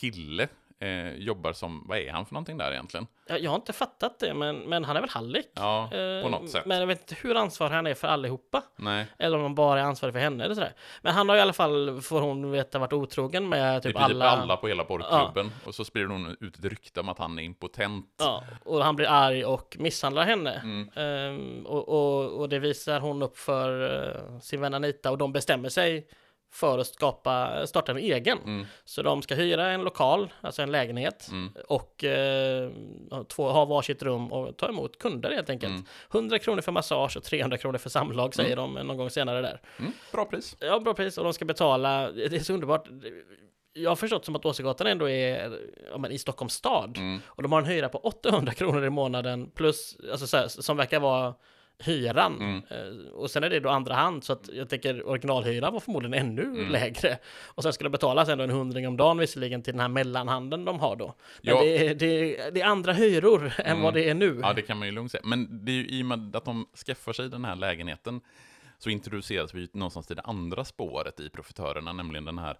kille eh, jobbar som, vad är han för någonting där egentligen? Jag, jag har inte fattat det, men, men han är väl hallick? Ja, på Eh, något sätt. Men jag vet inte hur ansvarig han är för allihopa. Nej, Eller om han bara är ansvarig för henne eller sådär. Men han har i alla fall, får hon veta, varit otrogen med typ typ alla... alla. på hela porrklubben. Och så sprider hon ut ett rykte om att han är impotent. Ja, och han blir arg och misshandlar henne. Mm. Ehm, och, och, och det visar hon upp för eh, sin vän Anita och de bestämmer sig för att skapa, starta en egen. Mm. Så de ska hyra en lokal, alltså en lägenhet, Mm. och eh, två, ha varsitt rum och ta emot kunder helt enkelt. Mm. 100 kronor för massage och 300 kronor för samlag säger de någon gång senare där. Mm. Bra pris. Ja, bra pris och de ska betala. Det är så underbart. Jag har förstått som att Åsögatan ändå är ja, men i Stockholms stad Mm. och de har en hyra på 800 kronor i månaden plus, alltså så här, som verkar vara hyran. Mm. Eh, Och sen är det då andra hand, så att jag tänker originalhyran var förmodligen ännu Mm. lägre. Och sen ska det betalas ändå en hundring om dagen visserligen till den här mellanhanden de har då. Men Ja. det, är, det, det är andra hyror än Mm. vad det är nu. Ja, det kan man ju lugnt säga. Men det är ju i och med att de skaffar sig den här lägenheten så introduceras vi någonstans till det andra spåret i profitörerna, nämligen den här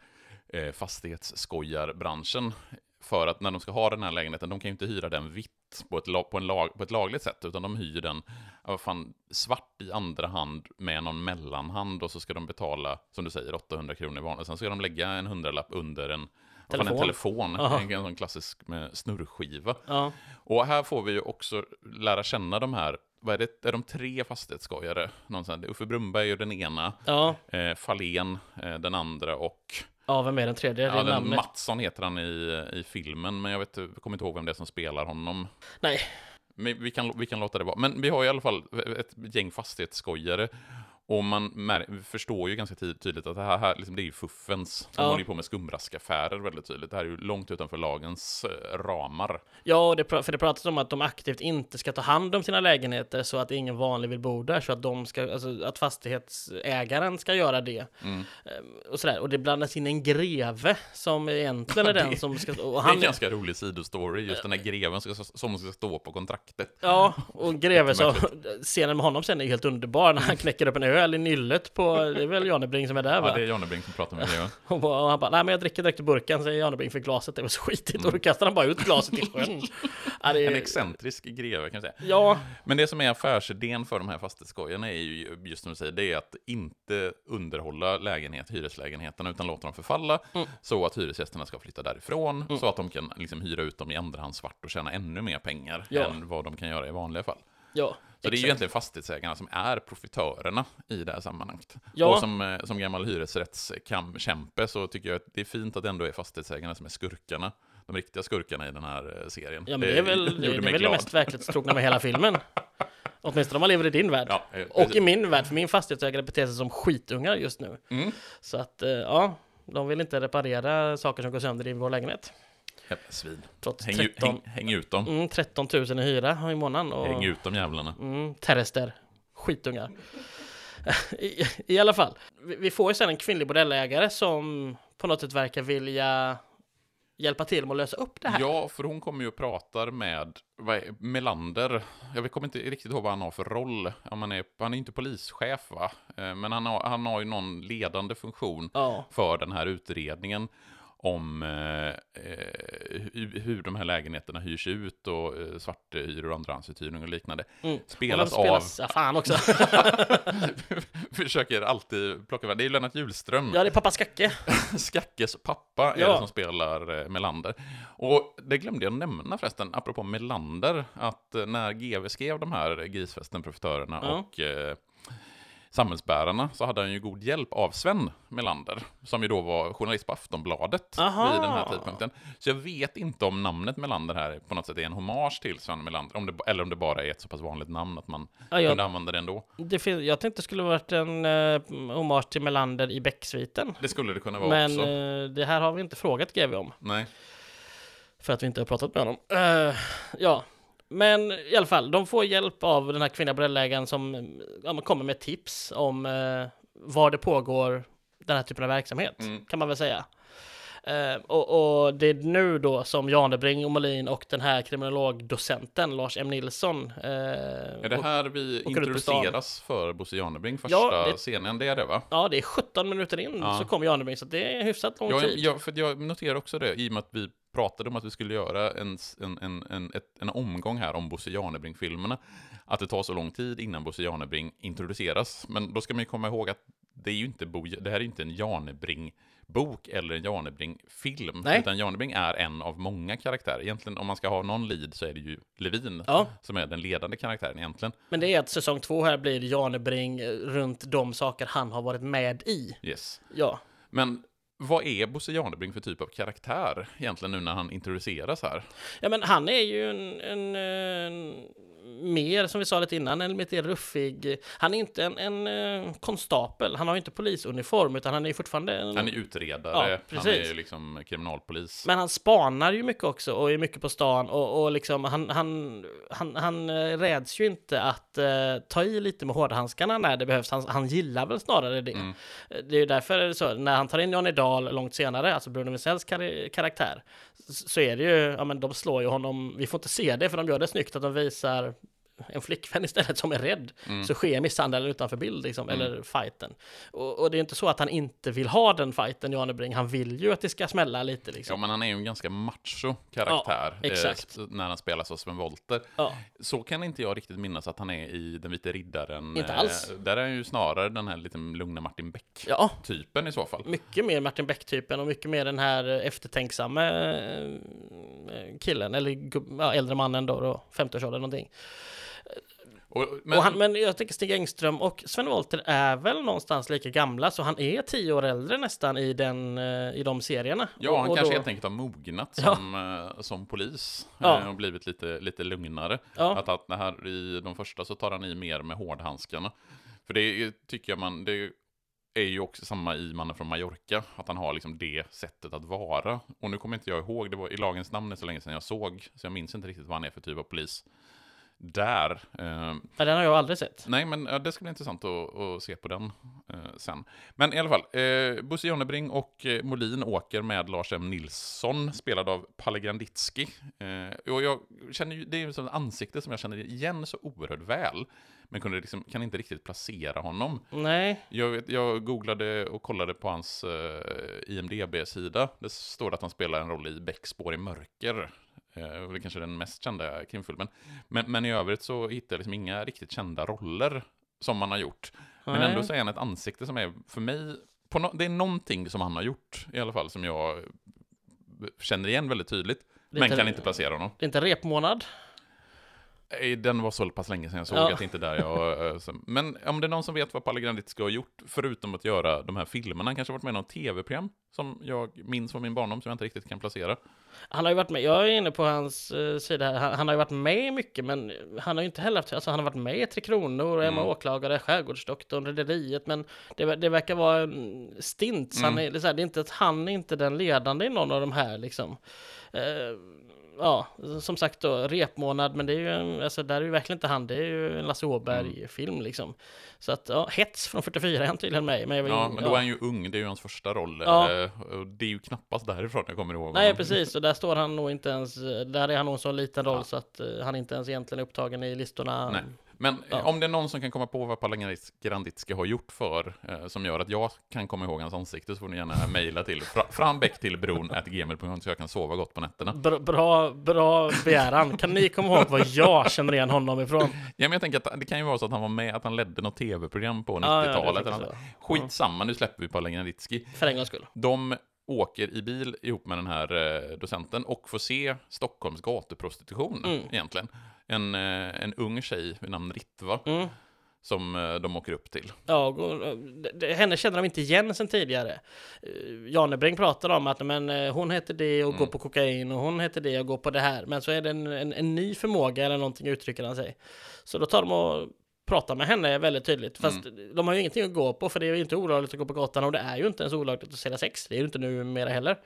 eh, fastighetsskojarbranschen. För att när de ska ha den här lägenheten, de kan ju inte hyra den vitt på ett, på en lag, på ett lagligt sätt, utan de hyr den vad fan, svart i andra hand med någon mellanhand och så ska de betala, som du säger, 800 kronor i månaden. Sen ska de lägga en hundralapp under en vad fan, en Telefon. telefon, Aha. en, en sån klassisk med snurrskiva. Ja. Och här får vi ju också lära känna de här, vad är det, är de tre fastighetsskojare? Någonstans. Uffe Brunnberg är den ena, Ja. eh, Fahlén eh, den andra och ja, vem är den tredje? Ja, den, namnet. Matsson heter han i, i filmen, men jag vet, jag kommer inte ihåg vem det är som spelar honom. Nej, Men vi kan, vi kan låta det vara. Men vi har i alla fall ett gäng fastighetsskojare. Och man förstår ju ganska ty- tydligt att det här, här liksom, det är ju fuffens. De Ja. håller ju på med skumraskaffärer väldigt tydligt. Det här är ju långt utanför lagens eh, ramar. Ja, det, för det pratas om att de aktivt inte ska ta hand om sina lägenheter så att ingen vanlig vill bo där, så att de ska, alltså att fastighetsägaren ska göra det. Mm. Ehm, Och sådär, och det blandas in en greve som egentligen är Ja, den som ska, och det är han en ganska rolig sidostory, just den här greven ska, som ska stå på kontraktet. Ja, och greve som, scenen med honom sen är helt underbar när han knäcker upp en öl i nyllet på, det är väl Janebring som är där va? Ja, det är Janebring som pratar med greven. Och, och han bara, nej men jag dricker direkt ur burken, säger Janebring för glaset, det var så skitigt. Och då kastar han bara ut glaset i sjön. Ja, det En är, excentrisk greve kan jag säga. ja, Men det som är affärsidén för de här fastighetsskojarna är ju, just som du säger, det är att inte underhålla lägenhet, hyreslägenheterna, utan låta dem förfalla, Mm. så att hyresgästerna ska flytta därifrån, så att de kan liksom hyra ut dem i andrahand svart och tjäna ännu mer pengar Ja. än vad de kan göra i vanliga fall. Ja. Så det är ju egentligen fastighetsägarna som är profitörerna i det här sammanhanget. Ja. Och som, eh, som gammal hyresrättskämpe så tycker jag att det är fint att det ändå är fastighetsägarna som är skurkarna. De riktiga skurkarna i den här eh, serien. Ja men det är väl det, det, är väl det mest verklighetstrogna med hela filmen. Åtminstone om man lever i din värld. Ja, eh, Och i min värld, för min fastighetsägare beter sig som skitungar just nu. Mm. Så att, ja, de vill inte reparera saker som går sönder i vår lägenhet. Jävla Svin. Trots Häng, ut- 13, häng, häng ut dem. mm, 13 000 i hyra i månaden. Och, Häng ut de jävlarna. Mm, terrester. Skitungar. I, I alla fall, vi, vi får ju sen en kvinnlig bordellägare som på något sätt verkar vilja hjälpa till med att lösa upp det här. Ja, för hon kommer ju och pratar med är, Melander. Jag kommer inte riktigt ihåg vad han har för roll. Han, är, han är inte polischef, va? Eh, Men han har, han har ju någon ledande funktion Ja. för den här utredningen om eh, eh, hur, de här lägenheterna hyrs ut och eh, svarthyror och andrahandsuthyrning och liknande. Mm. Spelas, Och spelas av... Ja, fan också. Försöker alltid plocka med. Det är ju Lennart Hjulström. ja, det är pappa Skacke. Skackes pappa är Ja. det som spelar eh, Melander. Och det glömde jag nämna förresten, apropå Melander, att eh, när GV skrev de här Grisfesten, Profitörerna Ja. och eh, Samhällsbärarna så hade han ju god hjälp av Sven Melander, som ju då var journalist på Aftonbladet Aha. vid den här tidpunkten. Så jag vet inte om namnet Melander här på något sätt är en hommage till Sven Melander, om det, eller om det bara är ett så pass vanligt namn att man Ja, jag- kunde använda det ändå. Det jag tänkte det skulle varit en uh, hommage till Melander i Becksviten. Det skulle det kunna vara Men också. eh, det här har vi inte frågat GV om. Nej. För att vi inte har pratat med honom. Eh, ja, men i alla fall, de får hjälp av den här kvinnliga bordellägaren som ja, kommer med tips om uh, var det pågår den här typen av verksamhet, Mm. kan man väl säga. Eh, och, och det är nu då som Janebring och Molin och den här kriminologdocenten Lars M. Nilsson eh, Är det här vi introduceras för Bosse Janebring första Ja, det- scenen? Det är det va? Ja, det är 17 minuter in Ja. så kommer Janebring, så det är hyfsat lång Jag, tid. jag, för jag noterar också det, i och med att vi pratade om att vi skulle göra en, en, en, en, ett, en omgång här om Bosse Janebring-filmerna. Att det tar så lång tid innan Bosse Janebring introduceras. Men då ska man ju komma ihåg att det är ju inte, Bo, det här är ju inte en Janebring-bok eller en Janebring-film. Nej. Utan Janebring är en av många karaktärer. Egentligen, om man ska ha någon lead så är det ju Levin Ja. som är den ledande karaktären egentligen. Men det är att säsong två här blir Janebring eh, runt de saker han har varit med i. Yes. Ja, Men vad är Bosse Janebring för typ av karaktär egentligen nu när han introduceras här? Ja, men han är ju en, en, en mer, som vi sa lite innan, en lite ruffig... Han är inte en, en, eh, konstapel, han har ju inte polisuniform, utan han är fortfarande en... Han är utredare, Ja, han är precis. liksom kriminalpolis. Men han spanar ju mycket också och är mycket på stan och, och liksom han, han, han, han eh, räds ju inte att eh, ta i lite med hårdhandskarna när det behövs. Han, han gillar väl snarare det. Mm. Det är ju därför är så, när han tar in Johnny Dahl långt senare, alltså Bruno Wisells kar- karaktär, så är det ju, ja men de slår ju honom, vi får inte se det för de gör det snyggt att de visar en flickvän istället som är rädd, Mm. så sker misshandeln utanför bild, liksom, eller fighten. Och, och det är inte så att han inte vill ha den fighten, Janebring, han vill ju att det ska smälla lite liksom. Ja, men han är ju en ganska macho karaktär Ja, exakt. eh, när han spelas av Sven Wollter. Ja. Så kan inte jag riktigt minnas att han är i Den vite riddaren. Inte eh, alls. Där är han ju snarare den här lite lugna Martin Ja, Beck-typen i så fall. mycket mer Martin Beck-typen och mycket mer den här eftertänksamme eh, killen, eller ja, äldre mannen då, då 50-årsåldern någonting. Och, men, och han, men jag tänker Stig Engström och Sven Wollter är väl någonstans lika gamla, så han är tio år äldre nästan i, den, eh, i de serierna. ja, Och- han och kanske då, helt enkelt har mognat Ja. som, eh, som polis Ja. eh, och blivit lite, lite lugnare. Ja. Att, att här, I de första så tar han i mer med hårdhandskarna. För det tycker jag man, det är ju också samma i Mannen från Mallorca, att han har liksom det sättet att vara. Och nu kommer inte jag ihåg, det var i lagens namn så länge sedan jag såg, så jag minns inte riktigt vad han är för typ av polis. Där. Eh, Ja, den har jag aldrig sett. nej, men ja, det ska bli intressant att, att se på den eh, sen. Men i alla fall, eh, Bosse Jonebring och eh, Molin åker med Lars M. Nilsson, spelad av Palle Granditsky. Eh, och jag känner ju, det är ett ansikte som jag känner igen så oerhört väl, men kunde liksom, kan inte riktigt placera honom. Nej, Jag, vet, jag googlade och kollade på hans eh, IMDB-sida. Det står att han spelar en roll i Bäckspår i mörker. Eh, det kanske är den mest kända krimfilmen. Men, men i övrigt så hittar jag liksom inga riktigt kända roller som han har gjort. Men Nej. ändå så är han ett ansikte som är, för mig, no, det är någonting som han har gjort i alla fall som jag känner igen väldigt tydligt. Men Lite- kan inte placera honom. det är inte repmånad. Eh, Den var så pass länge sedan jag såg Ja. att det inte är där jag... eh, som- Men om det är någon som vet vad Palle Granditsky har gjort, förutom att göra de här filmerna, han kanske varit med i något tv-program som jag minns från min barndom, som jag inte riktigt kan placera. Han har ju varit med, jag är inne på hans eh, sida här, han, han har ju varit med mycket men han har ju inte heller haft, alltså han har varit med i Tre Kronor, Emma Mm. Åklagare, Skärgårdsdoktorn, Rederiet men det, det verkar vara en stint, så han Mm. är, det är, inte att han är inte den ledande i någon av de här liksom. Eh, ja, som sagt då, repmånad, men det är ju, en- alltså där är ju verkligen inte han, det är ju en Lasse Åberg-film liksom. Så att, ja, hets från 44 är han tydligen med men Ja, men då är han ju ung, det är ju hans första roll. Ja. eh, det är ju knappast därifrån jag kommer ihåg Nej, precis, och där står han nog inte ens, där är han nog så liten roll Ja. så att eh, han inte ens egentligen är upptagen i listorna. Nej. Men Ja. om det är någon som kan komma på vad Palle Granditski har gjort för, eh, som gör att jag kan komma ihåg hans ansikte, så får ni gärna mejla till fra, frambäck till bron gmail.com så jag kan sova gott på nätterna. Bra, bra, bra begäran. Kan ni komma ihåg vad jag känner igen honom ifrån? Ja, men jag tänker att det kan ju vara så att han var med, att han ledde något tv-program på Ja, ja, det 90-talet. är eller faktiskt något. Skitsamma, nu släpper vi Palle Granditski. För en gångs skull. De åker i bil ihop med den här eh, docenten och får se Stockholms gatuprostitution Mm. egentligen. En, eh, en ung tjej vid namn Ritva Mm. som eh, de åker upp till. Ja, och, eh, henne känner de inte igen sen tidigare. Uh, Janebring pratar om att men, eh, hon heter det och Mm. går på kokain och hon heter det och går på det här. Men så är det en, en, en ny förmåga eller någonting uttrycker han sig. Så då tar de och pratar med henne väldigt tydligt. Fast Mm. de har ju ingenting att gå på för det är ju inte olagligt att gå på gatan och det är ju inte ens olagligt att sälja sex. Det är ju inte numera heller.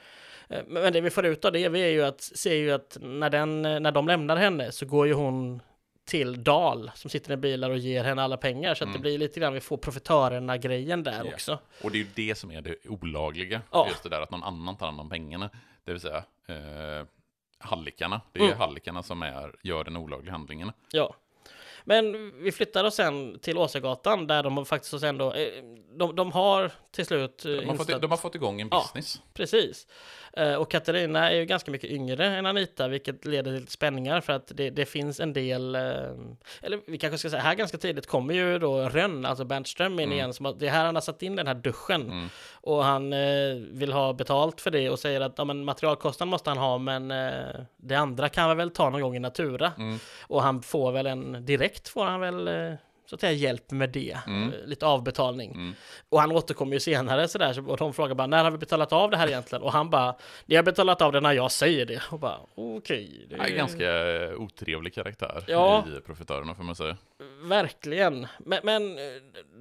Eh, Men det vi får ut av det vi är ju att, ser ju att när, den, när de lämnar henne så går ju hon till Dal som sitter i bilar och ger henne alla pengar. Så att det Mm. blir lite grann, vi får profitörerna-grejen där Ja. också. Och det är ju det som är det olagliga. Ja. Just det där att någon annan tar hand om pengarna. Det vill säga eh, hallikarna. Det är Mm. hallikarna som är, gör den olagliga handlingen. Ja. Men vi flyttar oss sen till Åsagatan där de faktiskt sen då, eh, de, de har till slut eh, De har, fått, de har fått igång en Ja. business. Precis. Eh, Och Katarina är ju ganska mycket yngre än Anita, vilket leder till spänningar för att det, det finns en del, eh, eller vi kanske ska säga, här ganska tidigt kommer ju då Rönn, alltså Bernström in Mm. igen, som att det är här han har satt in den här duschen. Mm. Och han eh, vill ha betalt för det och säger att ja, men materialkostnaden måste han ha, men eh, det andra kan vi väl ta någon gång i Natura. Mm. Och han får väl en, direkt får han väl eh, så att säga hjälp med det, Mm. Eh, lite avbetalning. Mm. Och han återkommer ju senare sådär, så- och de frågar bara när har vi betalat av det här egentligen? Och han bara, ni har betalat av det när jag säger det. Och bara, okej. det Ja, är ganska eh, otrevlig karaktär Ja. i Profitörerna får man säga. Verkligen. Men, men eh,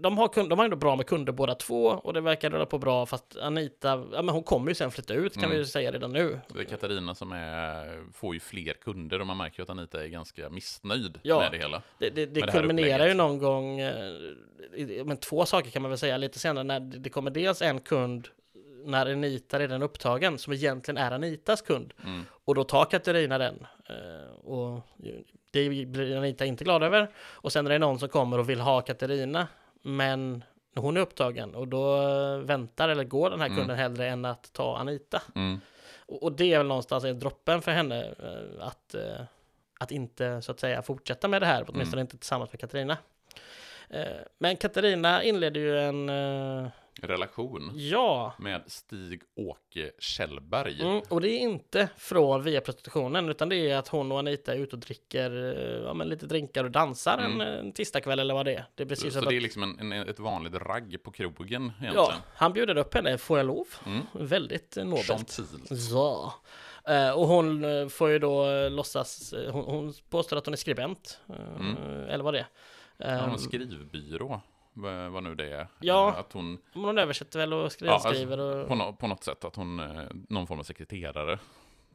de, har kund, de har ändå bra med kunder båda två och det verkar rulla på bra fast Anita, ja men hon kommer ju sen flytta ut kan Mm. vi ju säga redan nu. Det är Katarina som är, får ju fler kunder och man märker ju att Anita är ganska missnöjd Ja. med det hela. Det, det, det det kulminerar ju någon gång, eh, men två saker kan man väl säga lite senare, när det det kommer dels en kund när Anita redan är upptagen, som egentligen är Anitas kund. Mm. Och då tar Katarina den. eh, Och det blir Anita inte glad över. Och sen är det någon som kommer och vill ha Katarina, men hon är upptagen och då väntar eller går den här Mm. kunden hellre än att ta Anita. Mm. Och, och det är väl någonstans en droppen för henne eh, att, eh, att inte så att säga fortsätta med det här, åtminstone inte tillsammans med Katarina. Eh, Men Katarina inleder ju en, Relation ja, med Stig-Åke Kjellberg. mm, och det är inte från via prostitutionen, utan det är att hon och Anita är ute och dricker eh, ja, men lite drinkar och dansar Mm. en, en tisdagkväll eller vad det är. Det är Så, precis så som det är liksom en, en, ett vanligt ragg på krogen egentligen. ja, han bjuder upp henne, får jag lov? Mm. Väldigt eh, nobelt. Gentil. Ja. Eh, och hon får ju då låtsas, hon, hon påstår att hon är skribent. Mm. Eller vad det är. Ja, en skrivbyrå, vad, nu det är. Ja. Att hon, hon översätter väl och skriver, Ja, alltså, och... på, no, på något sätt, att hon, eh, någon form av sekreterare,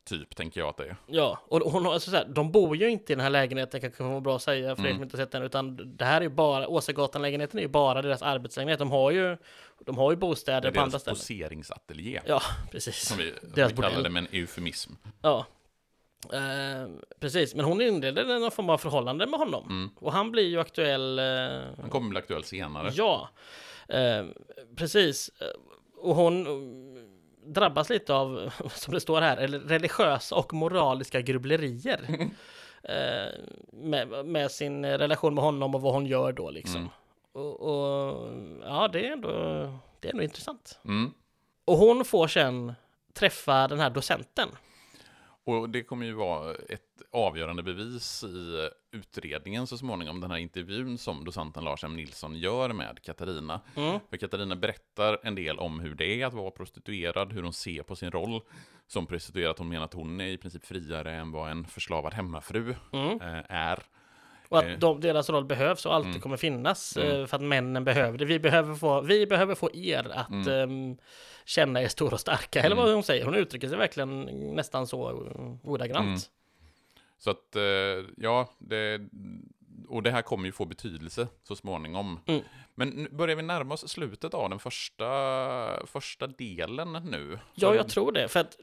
typ, tänker jag att det är. Ja, och hon har alltså så här, de bor ju inte i den här lägenheten kanske kan vara bra att säga för er Mm. som inte sett den, utan det här är ju bara, Åsagatan-lägenheten är ju bara deras arbetslägenhet. De har ju, de har ju Det bostäder är på andra deras ställen. poseringsateljé, Ja, precis. som vi, Deras vi kallar det med en eufemism. Ja. Eh, precis, men hon inleder någon form av förhållande med honom. Mm. Och han blir ju aktuell eh, Han kommer bli aktuell senare. Ja, eh, precis. Och hon drabbas lite av, som det står här, religiösa och moraliska grubblerier. eh, med, med sin relation med honom och vad hon gör då liksom. Mm. Och, och ja, det är, ändå, det är ändå intressant. Mm. Och hon får sen träffa den här docenten. Och det kommer ju vara ett avgörande bevis i utredningen så småningom, den här intervjun som docenten Lars M. Nilsson gör med Katarina. Mm. För Katarina berättar en del om hur det är att vara prostituerad, hur hon ser på sin roll som prostituerad. Hon menar att hon är i princip friare än vad en förslavad hemmafru Mm. eh, är. Och att de, deras roll behövs och alltid Mm. kommer finnas Mm. eh, för att männen behöver det. Vi behöver få, vi behöver få er att Mm. ehm, känna er stora och starka. Eller Mm. vad hon säger. Hon uttrycker sig verkligen nästan så ordagrant. Mm. Så att, eh, ja, det, och det här kommer ju få betydelse så småningom. Mm. Men nu börjar vi närma oss slutet av den första, första delen nu. Ja, jag tror det. För att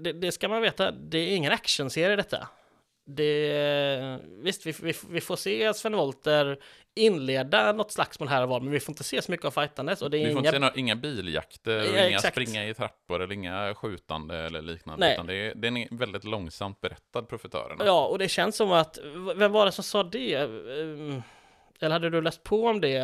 det, det ska man veta, det är ingen actionserie detta. Det, visst, vi, vi, vi får se Sven Wollter inleda något slagsmål här och var, men vi får inte se så mycket av fightandet. Och det är Vi får inga... inte se några, inga biljakter, Ja, inga springa i trappor eller inga skjutande eller liknande. Nej. Utan det är, den är väldigt långsamt berättad, profitörerna. Ja, och det känns som att, vem var det som sa det? Ehm, Eller hade du läst på om det,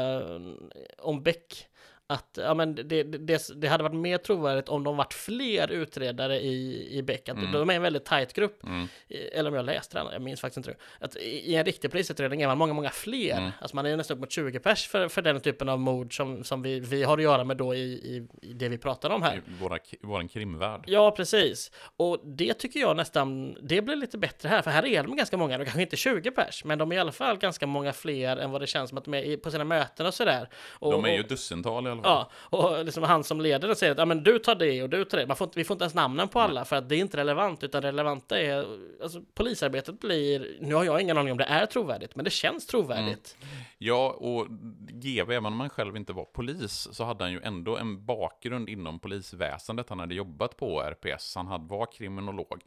om Beck? Att ja, men det, det, det, hade varit mer trovärdigt om de varit fler utredare i, i Beck. Mm. De är en väldigt tajt grupp. Mm. Eller om jag läste den, jag minns faktiskt inte det. Att i en riktig polisutredning är man många, många fler. Mm. Alltså man är nästan upp mot 20 pers för, för den typen av mord som, som vi, vi har att göra med då i, i, i det vi pratar om här. I våra, våran krimvärld. Ja, precis. Och det tycker jag nästan, det blir lite bättre här, för här är de ganska många, de kanske inte 20 pers, men de är i alla fall ganska många fler än vad det känns som att de är på sina möten och sådär. Och, De är ju dussintal i alla fall. Ja, och liksom han som leder det säger att ja, men du tar det och du tar det. Man får vi får inte ens namnen på alla för att det är inte relevant, utan relevanta är, alltså polisarbetet blir, nu har jag ingen aning om det är trovärdigt, men det känns trovärdigt. Ja, och GV, även om han själv inte var polis, så hade han ju ändå en bakgrund inom polisväsendet. Han hade jobbat på RPS, han hade, var kriminolog.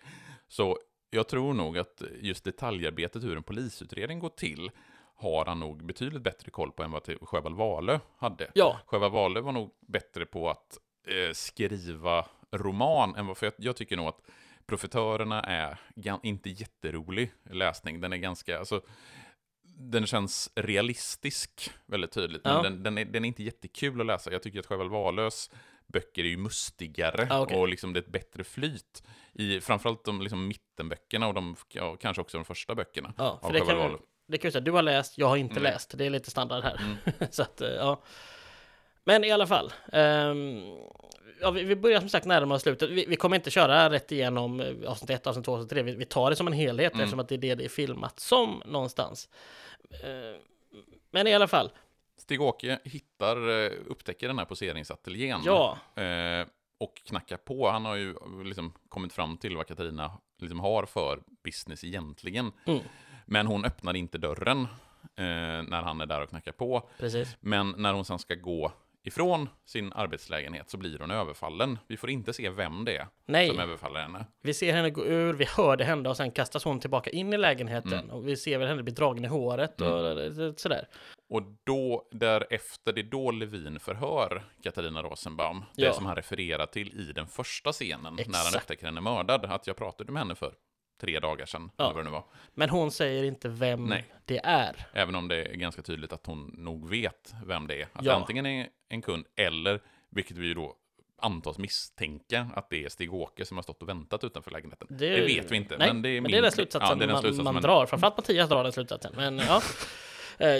Så jag tror nog att just detaljarbetet hur en polisutredning går till har han nog betydligt bättre koll på än vad Sjöwall Wahlöö hade. Ja, Sjöwall Wahlöö var nog bättre på att eh, skriva roman än vad, för jag, jag tycker nog att Profitörerna är inte jätterolig läsning. Den är ganska, alltså, den känns realistisk väldigt tydligt, men Ja. den, den, är, den är inte jättekul att läsa. Jag tycker att Sjöwall Wahlöös böcker är ju mustigare Ja, okej. och liksom det är ett bättre flyt. I framförallt de liksom mittenböckerna och de, ja, kanske också de första böckerna. ja av för det kan. Det kan ju säga, du har läst, jag har inte Nej. läst, det är lite standard här. Mm. Så att, eh, ja. Men i alla fall. ehm, ja, vi, vi börjar som sagt närma oss slutet. Vi, vi kommer inte köra rätt igenom eh, avsnitt 1, avsnitt 2, avsnitt 3. Vi, vi tar det som en helhet Mm. eftersom att det är det det är filmat som någonstans. Eh, men i alla fall. Stig-Åke hittar, upptäcker den här poseringsateljén. Ja, Eh, och knackar på. Han har ju liksom kommit fram till vad Katarina liksom har för business egentligen. Mm. Men hon öppnar inte dörren eh, när han är där och knackar på. precis. Men när hon sen ska gå ifrån sin arbetslägenhet så blir hon överfallen. Vi får inte se vem det är Nej, som överfaller henne. vi ser henne gå ur, vi hör det hända och sen kastas hon tillbaka in i lägenheten. Mm. Och vi ser väl henne bli dragen i håret och sådär. Och då, därefter, det är då Levin förhör Katarina Rosenbaum. Det Ja. som han refererar till i den första scenen, när han Exakt. upptäcker henne mördad. Att jag pratade med henne för tre dagar sedan, Ja. eller vad det nu var. Men hon säger inte vem Nej. det är. Även om det är ganska tydligt att hon nog vet vem det är. Att Ja. antingen är en kund, eller, vilket vi ju då antas misstänka, att det är Stig-Åke som har stått och väntat utanför lägenheten. Det, vet vi inte. Nej, men det är, men det är den slutsatsen, ja, det är den man, slutsatsen man man- drar. Framförallt Mattias drar den slutsatsen. Men ja. Eh,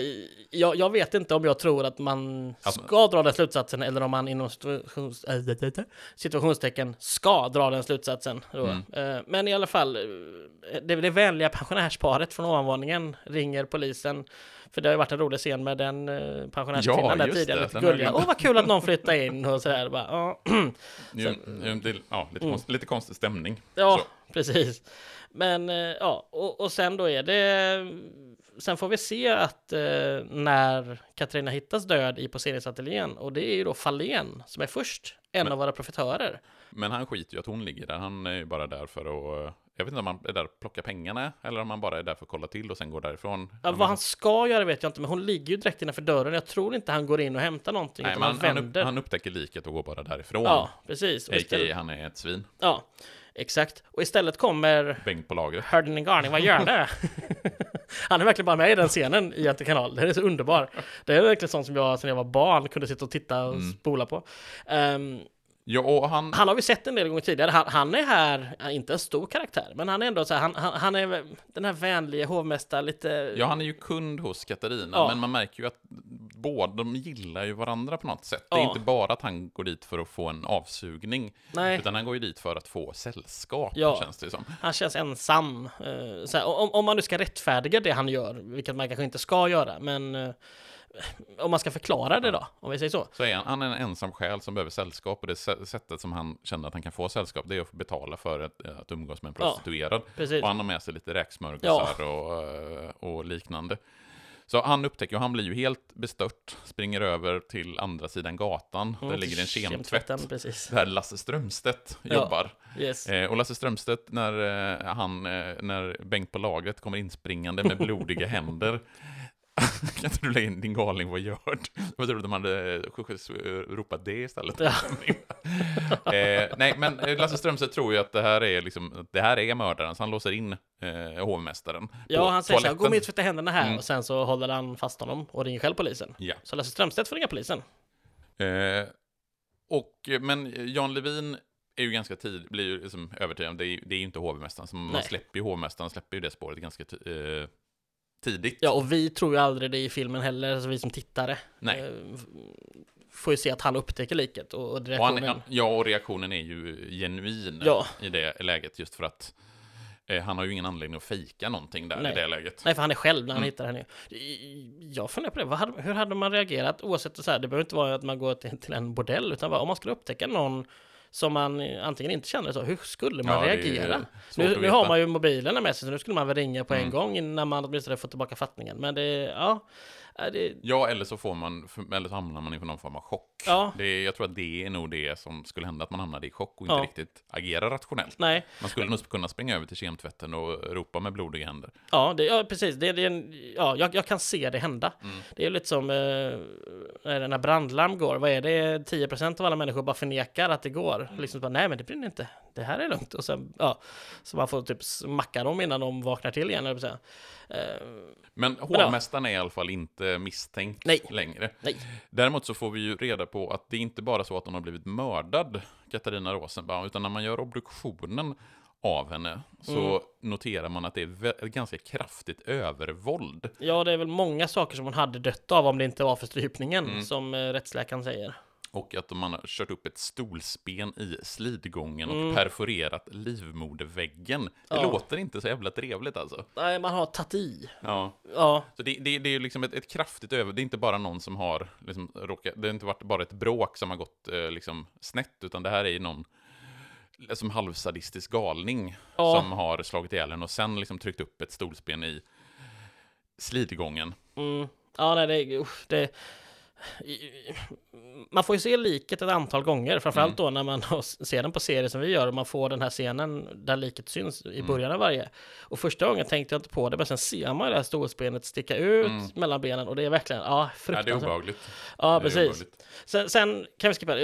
jag, jag vet inte om jag tror att man ska dra den slutsatsen eller om man inom situations, äh, situationstecken ska dra den slutsatsen. Mm. Eh, Men i alla fall, eh, det, det vänliga pensionärsparet från ovanvåningen ringer polisen. För det har ju varit en rolig scen med den eh, pensionärskvinnan Ja, där tidigare. det. Lite gulliga. Åh, vad kul att någon flyttar in och sådär. Bara, ja. Jo, det, ja, lite, Mm. konst, lite konstig stämning. Ja, Så. precis. Men eh, ja, och, och sen då är det... Sen får vi se att eh, när Katarina hittas död i poseringsateljén, och det är ju då Fahlén som är först, en Men- av våra profitörer. Men han skiter ju att hon ligger där. Han är ju bara där för att... Jag vet inte om han är där och plockar pengarna, eller om han bara är där för att kolla till och sen går därifrån. Ja, vad han ska göra vet jag inte, men hon ligger ju direkt innanför dörren. Jag tror inte han går in och hämtar någonting, Nej, utan men han han, vänder. han upptäcker liket och går bara därifrån. Ja, precis. A.k.a. han är ett svin. ja, exakt. Och istället kommer Bengt på lagret. Hörde ni Garning, vad gör det? Han är verkligen bara med i den scenen i Göta kanal. Den är så underbar. Det är verkligen sånt som jag, sen jag var barn, kunde sitta och titta och Mm. spola på. Ehm, Ja, och han... han har vi sett en del gånger tidigare. Han, han är här, ja, inte en stor karaktär, men han är ändå så här, han, han, han är den här vänliga hovmästare, lite... Ja, han är ju kund hos Katarina, Ja. men man märker ju att båda de gillar ju varandra på något sätt. Det är Ja. inte bara att han går dit för att få en avsugning, Nej, utan han går ju dit för att få sällskap, Ja. känns det som. han känns ensam. Eh, så här, om, om man nu ska rättfärdiga det han gör, vilket man kanske inte ska göra, men eh, om man ska förklara det då, om vi säger så. Så är han, han är en ensam själ som behöver sällskap och det sä- sättet som han känner att han kan få sällskap det är att betala för att, att umgås med en Ja, prostituerad. Precis. Och han har med sig lite räksmörgåsar och, eh, och liknande. Så han upptäcker, och han blir ju helt bestört, springer över till andra sidan gatan. Mm, där ligger en kemtvätt. Där Lasse Strömstedt Ja. jobbar. Yes. Eh, och Lasse Strömstedt, när, eh, han, eh, när Bengt på lagret kommer inspringande med blodiga händer. Kan inte du lägga in din galning, vad gör du? Jag trodde de hade eh, ropat det istället. Ja. eh, nej, men eh, Lasse Strömstedt tror ju att det här är, liksom, det här är mördaren, så han låser in eh, hovmästaren Ja, han säger så här, toaletten. gå med och tvätta händerna här, Mm. och sen så håller han fast honom och ringer själv polisen. Ja. Så Lasse Strömstedt får ringa polisen. Eh, och, men Jan Levin är ju ganska tid, blir ju liksom övertygad, det är, det är ju inte hovmästaren, så man släpper ju hovmästaren, släpper ju det spåret ganska eh, tidigt. Ja, och vi tror ju aldrig det i filmen heller, alltså vi som tittare. Nej. Eh, får ju se att han upptäcker liket och, och Och han, reaktionen. ja, och reaktionen är ju genuin Ja. i det läget, just för att eh, han har ju ingen anledning att fejka någonting där Nej. i det läget. Nej, för han är själv när han Mm. hittar henne. Jag funderar på det, hade, hur hade man reagerat oavsett så här, det behöver inte vara att man går till, till en bordell, utan bara, om man skulle upptäcka någon som man antingen inte känner så, hur skulle man Ja, reagera? Nu, nu har man ju mobilerna med sig, så nu skulle man väl ringa på en Mm. gång innan man åtminstone får tillbaka fattningen. Men det, ja, är det, Ja, eller så får man, eller så hamnar man i någon form av chock. Ja. Det, jag tror att det är nog det som skulle hända, att man hamnade i chock och inte Ja. riktigt agerar rationellt. nej, Man skulle nog kunna springa över till kemtvätten och ropa med blodiga händer. ja, det, ja precis, det, det ja, jag, jag kan se det hända. Mm. Det är lite som eh, när den här brandlarm går, vad är det, 10% av alla människor bara förnekar att det går. Liksom bara, nej men det brinner inte, det här är lugnt. Och sen, ja, så man får typ smacka dem innan de vaknar till igen, eller säga. Eh, Men ja. hovmästaren är i alla fall inte misstänkt Nej. längre. nej, Däremot så får vi ju reda på att det är inte bara så att hon har blivit mördad, Katarina Rosenbaum, utan när man gör obduktionen av henne så Mm. noterar man att det är ganska kraftigt övervåld. ja det är väl många saker som hon hade dött av om det inte var för strypningen, Mm. som eh, rättsläkaren säger. Och att man har kört upp ett stolsben i slidgången och Mm. perforerat livmoderväggen. Det Ja. låter inte så jävla trevligt alltså. Nej, man har tagit i. Ja. Ja, Så det, det, det är ju liksom ett, ett kraftigt över... Det är inte bara någon som har liksom råkat... Det har inte varit bara ett bråk som har gått eh, liksom snett, utan det här är ju någon som halvsadistisk galning Ja. som har slagit ihjäl en och sen liksom tryckt upp ett stolsben i slidgången. Mm. Ja, nej, det, usch, det... i- Man får ju se liket ett antal gånger, framförallt Mm. då när man ser den på serier som vi gör och man får den här scenen där liket syns i Mm. början av varje. Och första gången tänkte jag inte på det, men sen ser man det här stolsbenet sticka ut Mm. mellan benen och det är verkligen, ja, Ja, det är fruktansvärt. obehagligt. Ja, Det precis. Sen, sen kan vi skippa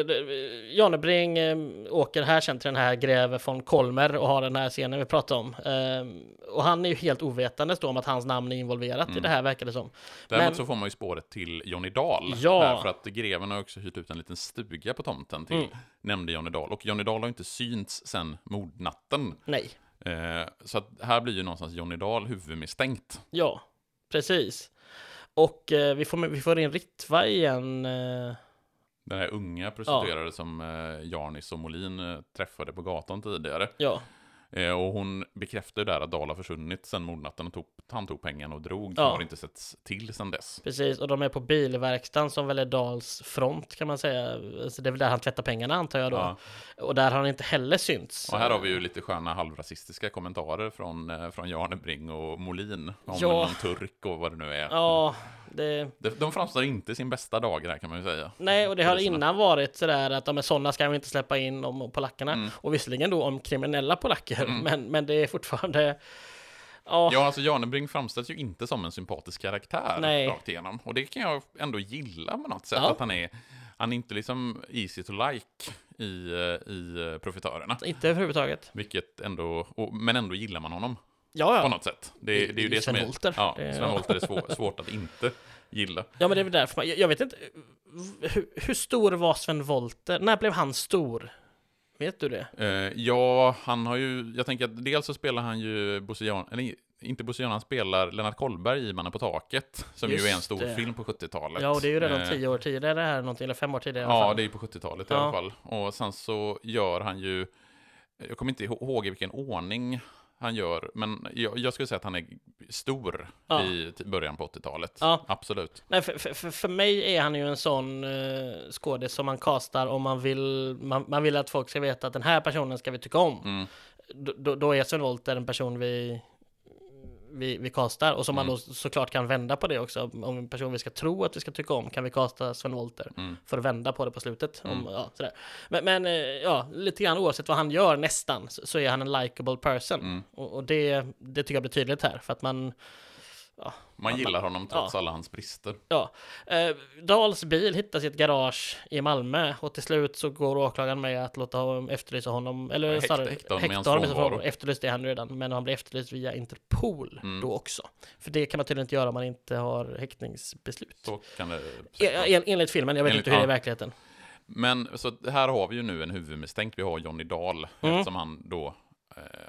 Janebring eh, åker här sen till den här greve von Kolmer och har den här scenen vi pratade om. Eh, och han är ju helt ovetandes då om att hans namn är involverat i Mm. det här verkar det som. Däremot Men- så får man ju spåret till Johnny Dahl. Ja. Här, för att greven har också hyrt ut en liten stuga på tomten till Mm. nämnde Johnny Dahl. Och Johnny Dahl har inte synts sen mordnatten. Nej. Eh, så att här blir ju någonstans Johnny Dahl huvudmisstänkt. Ja, precis. Och eh, vi, får, vi får in Ritva igen. Eh, Den här unga prostituerade som eh, Jarnis och Molin eh, träffade på gatan tidigare. ja, och hon bekräftar ju där att Dahl har försvunnit sen mordnatten och tog, han tog pengarna och drog. Ja. Har inte setts till sen dess. precis. Och de är på bilverkstaden som väl är Dals front kan man säga. Så det är väl där han tvättar pengarna antar jag då. Ja. Och där har han inte heller synts. Och här har vi ju lite sköna halvrasistiska kommentarer från, eh, från Jarnebring och Molin. Om Ja. någon turk och vad det nu är. Ja, det... De, framstår inte sin bästa dag här kan man ju säga. Nej, och det har innan varit sådär att de är sådana ska vi inte släppa in om polackerna. Mm. Och visserligen då om kriminella polacker, men, men det är fortfarande... Ja, Ja, alltså Janebring framställs ju inte som en sympatisk karaktär Nej. rakt igenom. Och det kan jag ändå gilla på något sätt. Ja. Att han är, han är inte liksom easy to like i, eh, i Profitörerna. inte överhuvudtaget. Vilket ändå, och, men ändå gillar man honom Ja, på ja. något sätt. Det, Det- det, är ju det som Sven är... Wollter. Ja, Sven Wollter är svår, svårt att inte gilla. Ja, men det är väl därför man, jag, jag vet inte, hur, hur stor var Sven Wollter? När blev han stor? Vet du det? Eh, ja, han har ju, jag tänker att dels så spelar han ju Bosse Jan, eller inte Bosse Jan, han spelar Lennart Kollberg i Mannen på taket. Som ju är en Just stor det. film på 70-talet. Ja, och det är ju redan Eh, tio år tidigare här, någonting, eller fem år tidigare i Ja, det är på 70-talet i Ja. alla fall. Och sen så gör han ju, jag kommer inte ihåg i vilken ordning han gör, men jag, jag skulle säga att han är stor Ja. i början på 80-talet. Ja. Absolut. Nej, för, för, för, mig är han ju en sån uh, skådis som man castar om man vill, man, man vill att folk ska veta att den här personen ska vi tycka om. Mm. Då, då- då är Sven Wollter en person vi, vi, vi castar och som man Mm. då såklart kan vända på det också. Om en person vi ska tro att vi ska tycka om kan vi casta Sven Wollter Mm. för att vända på det på slutet. Om, Mm. ja, sådär. Men, men eh, ja, lite grann oavsett vad han gör nästan så, så är han en likable person. Mm. Och, och det, det tycker jag blir tydligt här för att man Man gillar honom trots Ja. alla hans brister. Ja, eh, Dahls bil hittas i ett garage i Malmö och till slut så går åklagaren med att låta honom efterlysa honom, eller Häkta- snarare, häkta honom hans honom frånvaro. Efterlyst är han redan, men han blir efterlyst via Interpol Mm. då också. För det kan man tydligen inte göra om man inte har häktningsbeslut. Så kan det E- en, enligt filmen, jag vet Enligt- inte hur det är i ja. verkligheten. Men så här har vi ju nu en huvudmisstänkt. Vi har Johnny Dahl, Mm. eftersom han då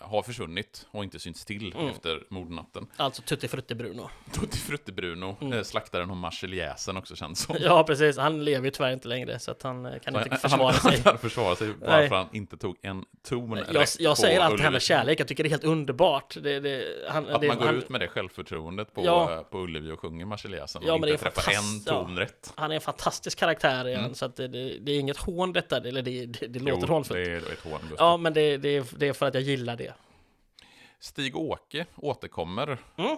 har försvunnit och inte synts till Mm. efter mordnatten. Alltså Tutti Frutti Bruno. Tutti Frutti Bruno, Mm. eh, slaktaren om marseljäsen också känns som. Ja, precis. Han lever ju tyvärr inte längre så att han eh, kan inte Han- försvara han, sig. Han försvara sig Nej. varför han inte tog en ton Jag, rätt jag säger allt det här med kärlek, jag tycker det är helt underbart. Det, det, han, Att det, man går ut med det självförtroendet på, Ja. eh, på Ullevi och sjunger marseljäsen Ja, och det inte träffar en ton ja. rätt. Han är en fantastisk karaktär igen, Mm. så att det, är inget hån detta, eller det, det, det låter hånfullt. det är ett hån. Gustav. Ja, men det är för att jag gillar det. Stig-Åke återkommer. Mm.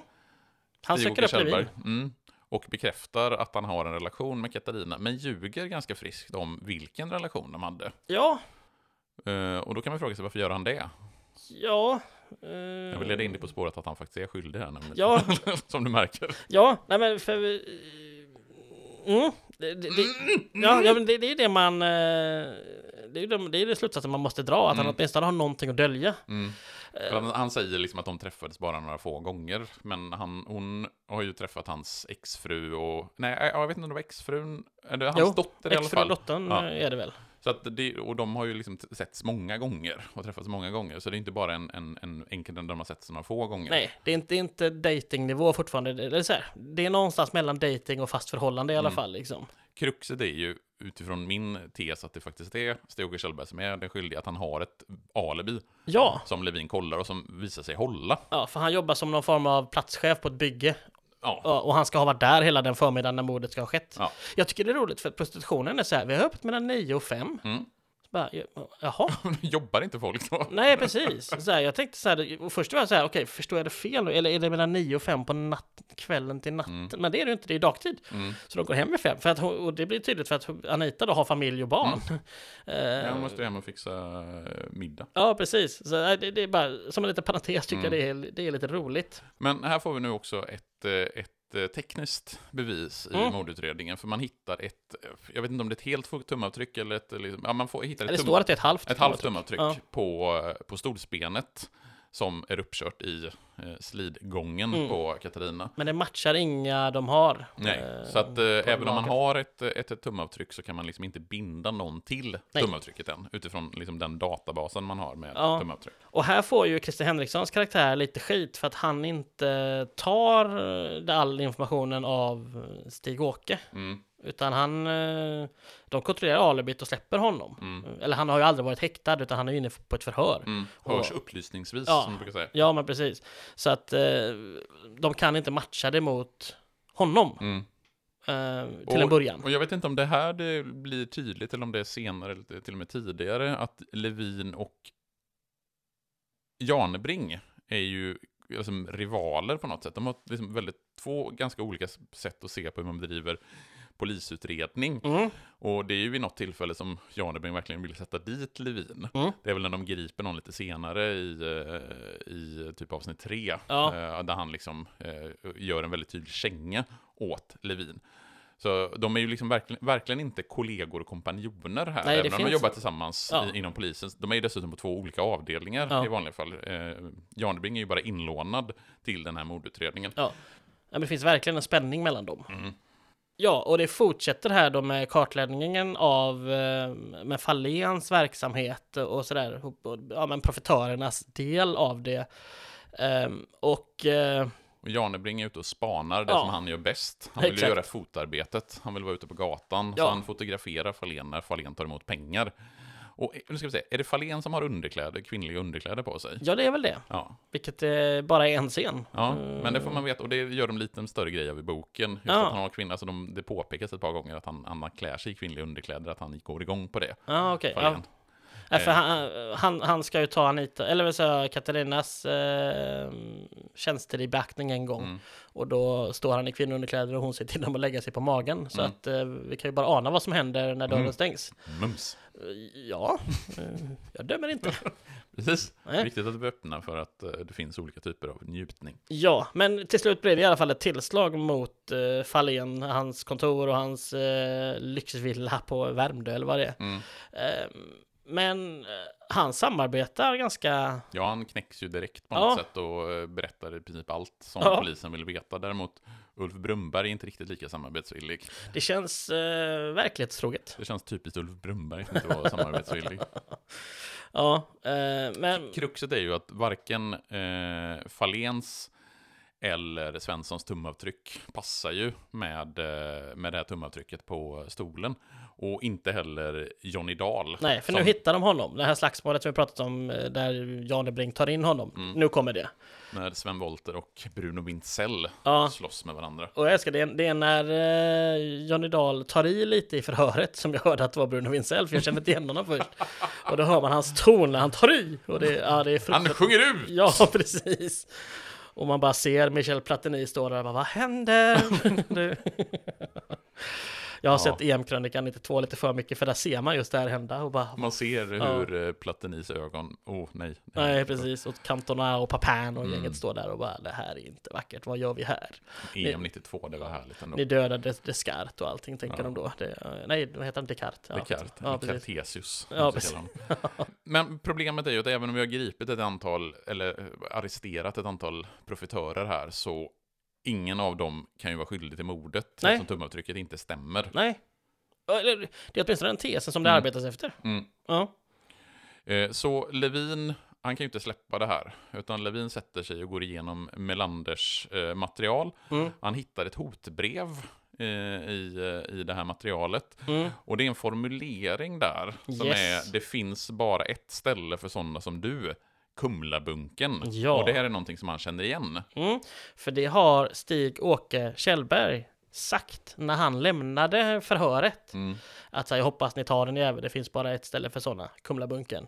Han söker upp. Levin. Mm. Och bekräftar att han har en relation med Katarina, men ljuger ganska friskt om vilken relation de hade. Ja, Eh, och då kan man fråga sig varför gör han det? ja. eh, Jag vill leda in dig på spåret att han faktiskt är skyldig här nämligen. Ja. Som du märker. Ja, nej men för... Mm, det, det, det, ja, ja, men det, det är det man... eh, Det är ju det, är slutsatsen man måste dra, att han Mm. åtminstone har någonting att dölja. Mm. För han, han säger liksom att de träffades bara några få gånger, men han, hon har ju träffat hans exfru och... Nej, jag vet inte om det var exfrun, eller hans Jo, dotter i alla fall. dottern Ja. är det väl? Så att det, och de har ju liksom setts många gånger och träffats många gånger, så det är inte bara en, en, en enkel där de har setts några få gånger. Nej, det är inte, inte datingnivå fortfarande. Det är, så här, det är någonstans mellan dating och fast förhållande i alla Mm. fall. Liksom. Kruxet är ju utifrån min tes att det faktiskt är Stig-Åke Kjellberg som är den skyldiga, att han har ett alibi Ja, som Levin kollar och som visar sig hålla. ja, för han jobbar som någon form av platschef på ett bygge. Ja, och han ska ha varit där hela den förmiddagen när mordet ska ha skett. Ja. Jag tycker det är roligt för prostitutionen är så här, vi har öppet mellan 9 och 5. Mm. Bara, jaha, jobbar inte folk då? nej precis. Så här, jag tänkte så här, först var jag så här, okej, förstår jag det fel? Eller är det mellan 9 och 5 på natt, kvällen till natten? Men det är det ju inte, det är dagtid. Mm. Så de går hem vid 5. För att, hon- och det blir tydligt för att Anita då har familj och barn. Eh, Jag måste hem och fixa eh, middag. Ja, precis. Så nej, det, det är bara, som en liten parentes tycker Mm. jag det är, det är lite roligt. Men här får vi nu också ett, eh, ett eh, tekniskt bevis i Mm. mordutredningen, för man hittar ett, eh, jag vet inte om det är ett helt tumavtryck eller ett, liksom, ja man får hitta Det ett, står att det är ett halvt. ett halvt tumavtryck Ja. på, eh, på stolsbenet som är uppkört i eh, slidgången Mm. på Katarina. Men det matchar inga de har. Nej, eh, så att eh, även om man har ett, ett, ett tumavtryck så kan man liksom inte binda någon till Nej. tumavtrycket än, utifrån liksom den databasen man har med Ja. tumavtryck. Och här får ju Christer Henrikssons karaktär lite skit för att han inte tar eh, all informationen av eh, Stig-Åke. Mm. Utan han, eh, de kontrollerar alibit och släpper honom. Mm. Eller han har ju aldrig varit häktad utan han är inne på ett förhör. Mm. Hörs Och- upplysningsvis, Ja. som man brukar säga. Ja, men precis. Så att eh, de kan inte matcha det mot honom Mm. eh, till Och- en början. Och jag vet inte om det här det blir tydligt eller om det är senare eller till och med tidigare att Levin och Janebring är ju liksom rivaler på något sätt. De har liksom väldigt två ganska olika sätt att se på hur man bedriver polisutredning. Mm. Och det är ju vid något tillfälle som Janebring verkligen vill sätta dit Levin. Mm. Det är väl när de griper någon lite senare i, eh, i typ avsnitt tre. Ja. eh, Där han liksom eh, gör en väldigt tydlig känga åt Levin. Så de är ju liksom verkligen, verkligen inte kollegor och kompanjoner här, Nej, även om de jobbar tillsammans Ja. i, inom polisen. De är ju dessutom på två olika avdelningar Ja. i vanliga fall. Eh, Janebring är ju bara inlånad till den här mordutredningen. Ja, men det finns verkligen en spänning mellan dem. Mm. Ja, och det fortsätter här då med kartläggningen av eh, med Falléns verksamhet och sådär. Ja, men profitörernas del av det. Ehm, och eh, Och Janebring är ute och spanar det Ja. som han gör bäst. Han vill Exakt. göra fotarbetet. Han vill vara ute på gatan. Ja. Så han fotograferar Fahlén när Fahlén tar emot pengar. Och eh, nu ska vi se, är det Fahlén som har underkläder, kvinnliga underkläder på sig? Ja, det är väl det. Ja, Vilket eh, bara är en scen. ja Mm. men det får man veta, och det gör de lite en större grej av i boken. Just Ja. att han har kvinna, alltså de, det påpekas ett par gånger att han, han klär sig i kvinnliga underkläder, att han går igång på det. Ja, okej. Ja. Ja, för han, han, han ska ju ta Anita, eller säger jag, Katarinas eh, tjänster i beaktning en gång. Mm. Och då står han i kvinnounderkläder och hon ser till dem att lägga sig på magen. Så Mm. att eh, vi kan ju bara ana vad som händer när dörren Mm. stängs. Mums. Eh, Ja, eh, jag dömer inte. Precis. Nej. Viktigt att vi öppnar för att eh, det finns olika typer av njutning. Ja, men till slut blev det i alla fall ett tillslag mot eh, Fahlén, hans kontor och hans eh, lyxvilla på Värmdö eller vad det är. Mm. Eh, men eh, han samarbetar ganska... Ja, han knäcks ju direkt på Ja. något sätt och eh, berättar i princip allt som Ja. polisen vill veta. Däremot Ulf Brumberg är inte riktigt lika samarbetsvillig. Det känns eh, verklighetstroget. Det känns typiskt Ulf Brumberg att inte vara samarbetsvillig. Ja, eh, men... Kruxet är ju att varken eh, Faléns eller Svenssons tumavtryck passar ju med, eh, med det här tumavtrycket på stolen. Och inte heller Johnny Dahl. Nej, för som- nu hittar de honom. Det här slagsmålet som vi pratat om eh, där Janne Brink tar in honom. Mm. Nu kommer det. När Sven Wollter och Bruno Wintzell Ja. slåss med varandra. Och jag älskar det, det är när eh, Johnny Dahl tar i lite i förhöret som jag hörde att det var Bruno Wintzell, för jag kände inte igen honom först. Och då hör man hans ton när han tar i. Och det, ja, det är Han sjunger ut! Ja, precis. Och man bara ser Michel Platini stå där och bara, vad händer? Jag har Ja. sett EM-krönikan 92 lite för mycket, för där ser man just det här hända och bara, Man ser hur eh, Platinis ögon, oh nej. nej precis, och Cantona och Papin och Mm. gänget står där och bara, det här är inte vackert, vad gör vi här? EM 92, det var härligt ändå. Ni dödade Descartes och allting, tänker Ja. de då. Det, eh, nej, vad heter han? Descartes? Ja, Descartes, ja. Cartesius. Ja, precis. Men problemet är ju att även om vi har gripit ett antal, eller eh, arresterat ett antal profitörer här, så ingen av dem kan ju vara skyldig till mordet, Nej. eftersom tumavtrycket inte stämmer. Nej. Eller, Det är åtminstone den tesen som det Mm. arbetas efter. Mm. Ja. Eh, Så Levin, han kan ju inte släppa det här, utan Levin sätter sig och går igenom Melanders eh, material. Mm. Han hittar ett hotbrev eh, i, i det här materialet. Mm. Och det är en formulering där som Yes. är det finns bara ett ställe för sådana som du. Kumlabunken. Ja. Och det här är någonting som han känner igen. Mm. För det har Stig-Åke Kjellberg sagt när han lämnade förhöret. Mm. Att så här, jag hoppas ni tar den jävel, det finns bara ett ställe för sådana, Kumlabunken.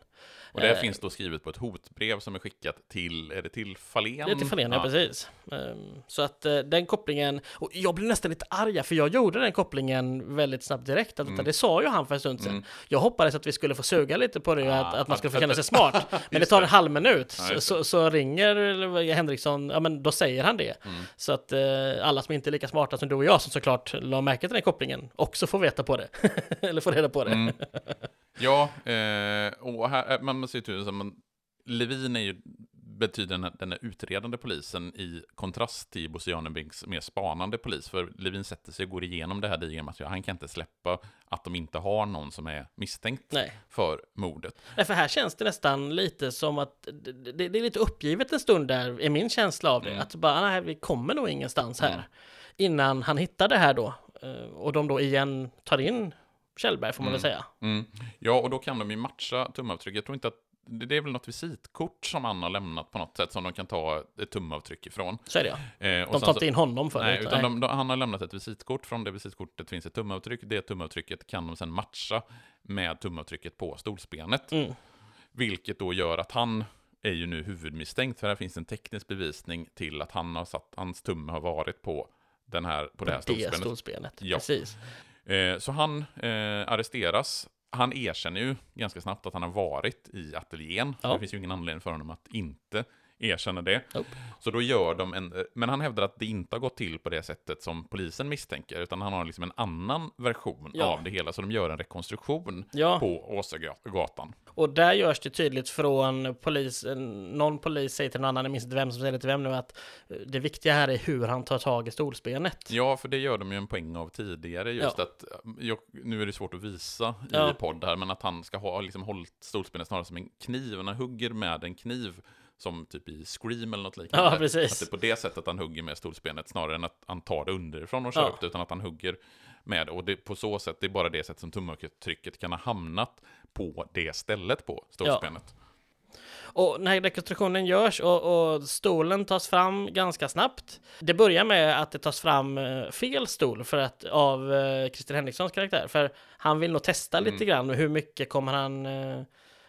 Och det Eh, finns då skrivet på ett hotbrev som är skickat till, är det till Fahlén? Det är till Fahlén, ja. precis. Ehm, Så att eh, den kopplingen, och jag blev nästan lite arg, för jag gjorde den kopplingen väldigt snabbt direkt. Att Mm. Det sa ju han för en stund sedan. Mm. Jag hoppades att vi skulle få suga lite på det, att, Ah. att man skulle få känna sig smart. Men det tar en halv minut, Ja, så, så, så ringer eller Henriksson, ja men då säger han det. Mm. Så att eh, alla som inte är lika smarta som du och jag, som såklart la märke till den kopplingen, också får veta på det. eller får reda på det. Ja, eh, och här, eh, man måste ju tycka som Levin är ju betyder den, den här utredande polisen i kontrast till Bosse Janebrinks mer spanande polis. För Levin sätter sig och går igenom det här digra materialet. Han kan inte släppa att de inte har någon som är misstänkt Nej. för mordet. Nej, för här känns det nästan lite som att det, det, är lite uppgivet en stund där, är min känsla av det. Mm. Att bara, nej, vi kommer nog ingenstans här. Mm. Innan han hittar det här då. Eh, Och de då igen tar in Kjellberg, får man väl Mm. säga. Mm. Ja, och då kan de ju matcha tumavtryck. Jag tror inte att det det är väl något visitkort som han har lämnat på något sätt som de kan ta ett tumavtryck ifrån. Så är det ja. Eh, De tar inte in honom för Nej, det. utan de, de, han har lämnat ett visitkort. Från det visitkortet finns ett tumavtryck. Det tumavtrycket kan de sen matcha med tumavtrycket på stolsbenet. Mm. Vilket då gör att han är ju nu huvudmisstänkt. För här finns en teknisk bevisning till att han har satt, hans tumme har varit på, den här, på det här Det stolsbenet. stolsbenet. Ja. Precis. Eh, så han eh, arresteras. Han erkänner ju ganska snabbt att han har varit i ateljén. Ja. Det finns ju ingen anledning för honom att inte erkänna det. Nope. Så då gör de en, men han hävdar att det inte har gått till på det sättet som polisen misstänker, utan han har liksom en annan version Ja. av det hela, så de gör en rekonstruktion Ja, på Åsagatan. och där görs det tydligt från polisen, någon polis säger till någon annan, jag minns inte vem som säger det till vem nu, att eh, det viktiga här är hur han tar tag i stolsbenet. Ja, för det gör de ju en poäng av tidigare, just Ja. att, jag, nu är det svårt att visa i podd här, men att han ska ha liksom hållit stolsbenet snarare som en kniv, och han hugger med en kniv, som typ i Scream eller något liknande. Ja, precis. Att det är på det sättet han hugger med stolsbenet, snarare än att han tar det underifrån och kör Ja. upp det, utan att han hugger med. Och det, på så sätt, det är bara det sätt som tumavtrycket kan ha hamnat på det stället på stålspenet. Och när rekonstruktionen görs och, och, stolen tas fram ganska snabbt. Det börjar med att det tas fram eh, fel stol för att, av eh, Christer Henrikssons karaktär. För han vill nog testa mm. lite grann hur mycket kommer han eh,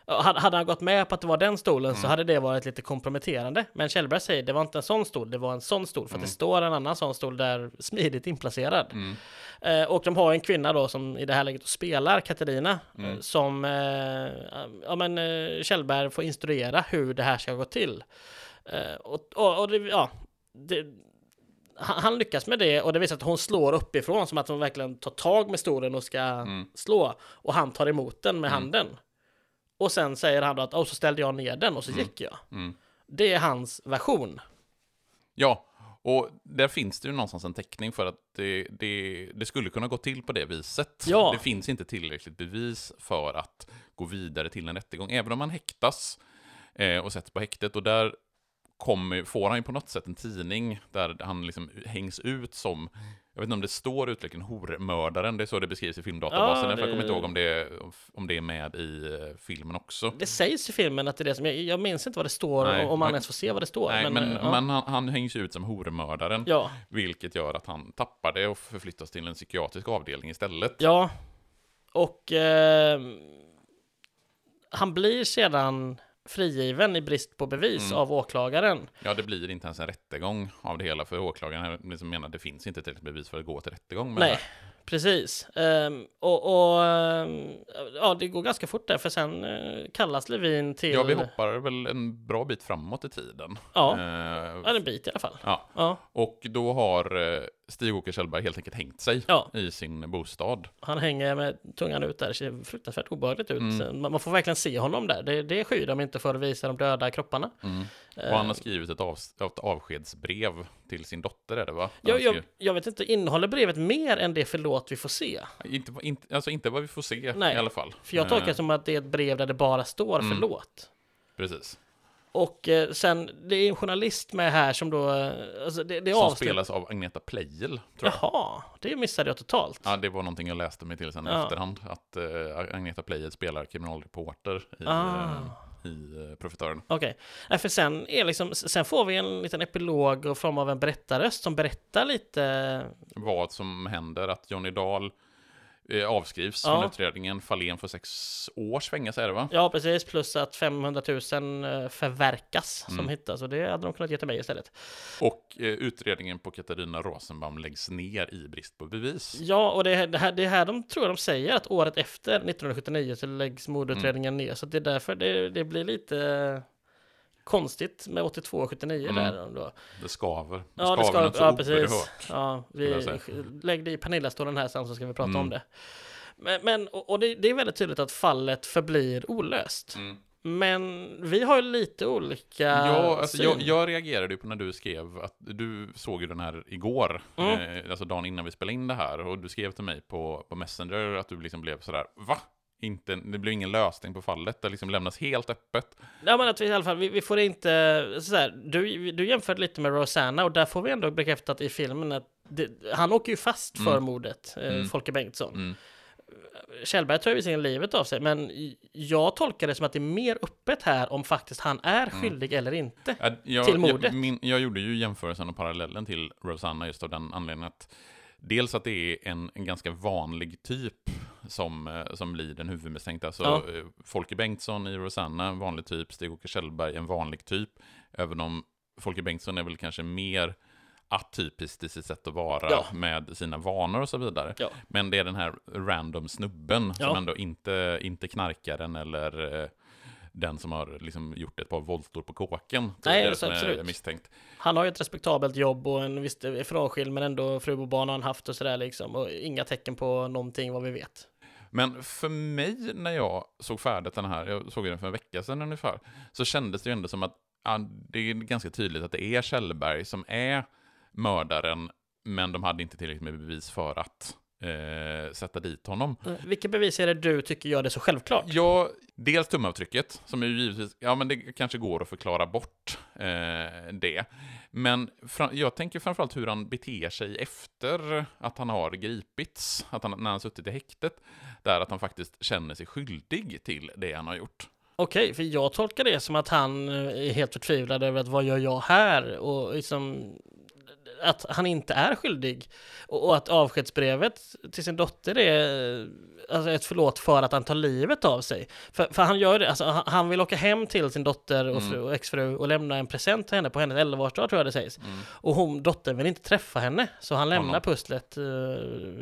hade han gått med på att det var den stolen mm. så hade det varit lite komprometterande. Men Kjellberg säger det var inte en sån stol, det var en sån stol. För mm. att det står en annan sån stol där smidigt inplacerad. Mm. Eh, och de har en kvinna då som i det här läget spelar Katarina. Mm. Eh, som eh, ja, men, eh, Kjellberg får instruera hur det här ska gå till. Eh, och, och, och det, ja, det, han lyckas med det och det visar att hon slår uppifrån som att hon verkligen tar tag med stolen och ska mm. slå. Och han tar emot den med mm. handen. Och sen säger han då att, och så ställde jag ner den och så mm. gick jag. Mm. Det är hans version. Ja, och där finns det ju någonstans en teckning för att det, det, det, skulle kunna gå till på det viset. Ja. Det finns inte tillräckligt bevis för att gå vidare till en rättegång, även om man häktas eh, och sätts på häktet. Och där kommer, får han ju på något sätt en tidning där han liksom hängs ut som jag vet inte om det står uttryckligen hormördaren, det är så det beskrivs i filmdatabasen. Ja, det... Jag kommer inte ihåg om det, om det är med i uh, filmen också. Det sägs i filmen att det är det som, jag, jag minns inte vad det står, nej, om man ens får se vad det står. Nej, men, men, ja. men han, han hängs ut som hormördaren, ja. vilket gör att han tappar det och förflyttas till en psykiatrisk avdelning istället. Ja, och eh, han blir sedan frigiven i brist på bevis mm. av åklagaren. Ja, det blir inte ens en rättegång av det hela, för åklagaren liksom menar att det finns inte tillräckligt bevis för att gå till rättegång. Med Nej, det precis. Um, och, och um, ja, det går ganska fort där, för sen uh, kallas Levin till... Ja, vi hoppar väl en bra bit framåt i tiden. Ja, uh, en bit i alla fall. Ja, ja. och då har uh, Stig-Åke Kjellberg helt enkelt hängt sig ja. i sin bostad. Han hänger med tungan ut där, det ser fruktansvärt obehagligt ut. Mm. Man får verkligen se honom där. Det, det skyr de inte för att visa de döda kropparna. Mm. Och han har skrivit ett, av, ett avskedsbrev till sin dotter, är det va? Jag, jag, jag, vet inte, innehåller brevet mer än det förlåt vi får se? Inte, inte, alltså inte vad vi får se Nej. i alla fall. För jag tolkar det som att det är ett brev där det bara står mm. förlåt. Precis. Och eh, sen, det är en journalist med här som då... Eh, alltså det, det som avslut... spelas av Agneta Pleijel, tror jag. Jaha, det missade jag totalt. Ja, det var någonting jag läste mig till sen i efterhand. Att eh, Agneta Pleijel spelar kriminalreporter i, ah. eh, i eh, Profitören. Okej, okay. för sen, är liksom, sen får vi en liten epilog och form av en berättarröst som berättar lite... Vad som händer, att Johnny Dahl avskrivs ja. från utredningen. Fahlén får sex års fängelse är det va? Ja, precis. Plus att 500 000 eh, förverkas mm. som hittas. Och det hade de kunnat ge till mig istället. Och eh, utredningen på Katarina Rosenbaum läggs ner i brist på bevis. Ja, och det, det, här, det här de tror de säger att året efter 1979 så läggs mordutredningen mm. ner. Så det är därför det, det blir lite konstigt med 82 och 79 mm. där. Då. Det skaver. Det ja, skaver, det skaver ja, precis. Ja, vi, lägg det i Pernilla-stolen här sen så ska vi prata mm. om det. Men, men och det, det, är väldigt tydligt att fallet förblir olöst. Mm. Men vi har ju lite olika Ja, alltså jag, jag, reagerade ju på när du skrev att du såg ju den här igår, mm. eh, alltså dagen innan vi spelade in det här, och du skrev till mig på, på Messenger att du liksom blev sådär, va? Inte, det blir ingen lösning på fallet. Det liksom lämnas helt öppet. Ja, men att vi i alla fall, vi, vi får inte... Så här, du, du jämförde lite med Rosanna och där får vi ändå bekräftat i filmen att det, han åker ju fast för mm. mordet, eh, mm. Folke Bengtsson. Mm. Kjellberg tar ju visserligen livet av sig, men jag tolkar det som att det är mer öppet här om faktiskt han är mm. skyldig mm. eller inte ja, jag, till mordet. Jag, min, jag gjorde ju jämförelsen och parallellen till Rosanna just av den anledningen att Dels att det är en, en ganska vanlig typ som, eh, som blir den huvudmisstänkta. Alltså ja. Eh, Folke Bengtsson i Rosanna, en vanlig typ. Stig-Åke Kjellberg, en vanlig typ. Även om Folke Bengtsson är väl kanske mer atypiskt i sitt sätt att vara ja. med sina vanor och så vidare. Ja. Men det är den här random snubben som ändå inte, inte knarkaren eller eh, den som har liksom gjort ett par voltor på kåken. Nej, det som är misstänkt. Han har ju ett respektabelt jobb och en visst frånskild men ändå fru och barn har han haft och sådär liksom. Och inga tecken på någonting vad vi vet. Men för mig när jag såg färdigt den här, jag såg den för en vecka sedan ungefär, så kändes det ju ändå som att ja, det är ganska tydligt att det är Kjellberg som är mördaren, men de hade inte tillräckligt med bevis för att eh, sätta dit honom. Eh, vilka bevis är det du tycker gör det så självklart? Ja, dels tumavtrycket, som är ju givetvis, ja men det kanske går att förklara bort eh, det. Men jag tänker framförallt hur han beter sig efter att han har gripits, att han, när han suttit i häktet, där att han faktiskt känner sig skyldig till det han har gjort. Okej, för jag tolkar det som att han är helt förtvivlad över att vad gör jag här? Och liksom att han inte är skyldig. Och, och att avskedsbrevet till sin dotter är alltså ett förlåt för att han tar livet av sig. För, för han gör det, alltså, han, han vill åka hem till sin dotter och, fru, och exfru och lämna en present till henne på hennes 11-årsdag tror jag det sägs. Mm. Och hon, dottern vill inte träffa henne, så han lämnar Honom. pusslet uh,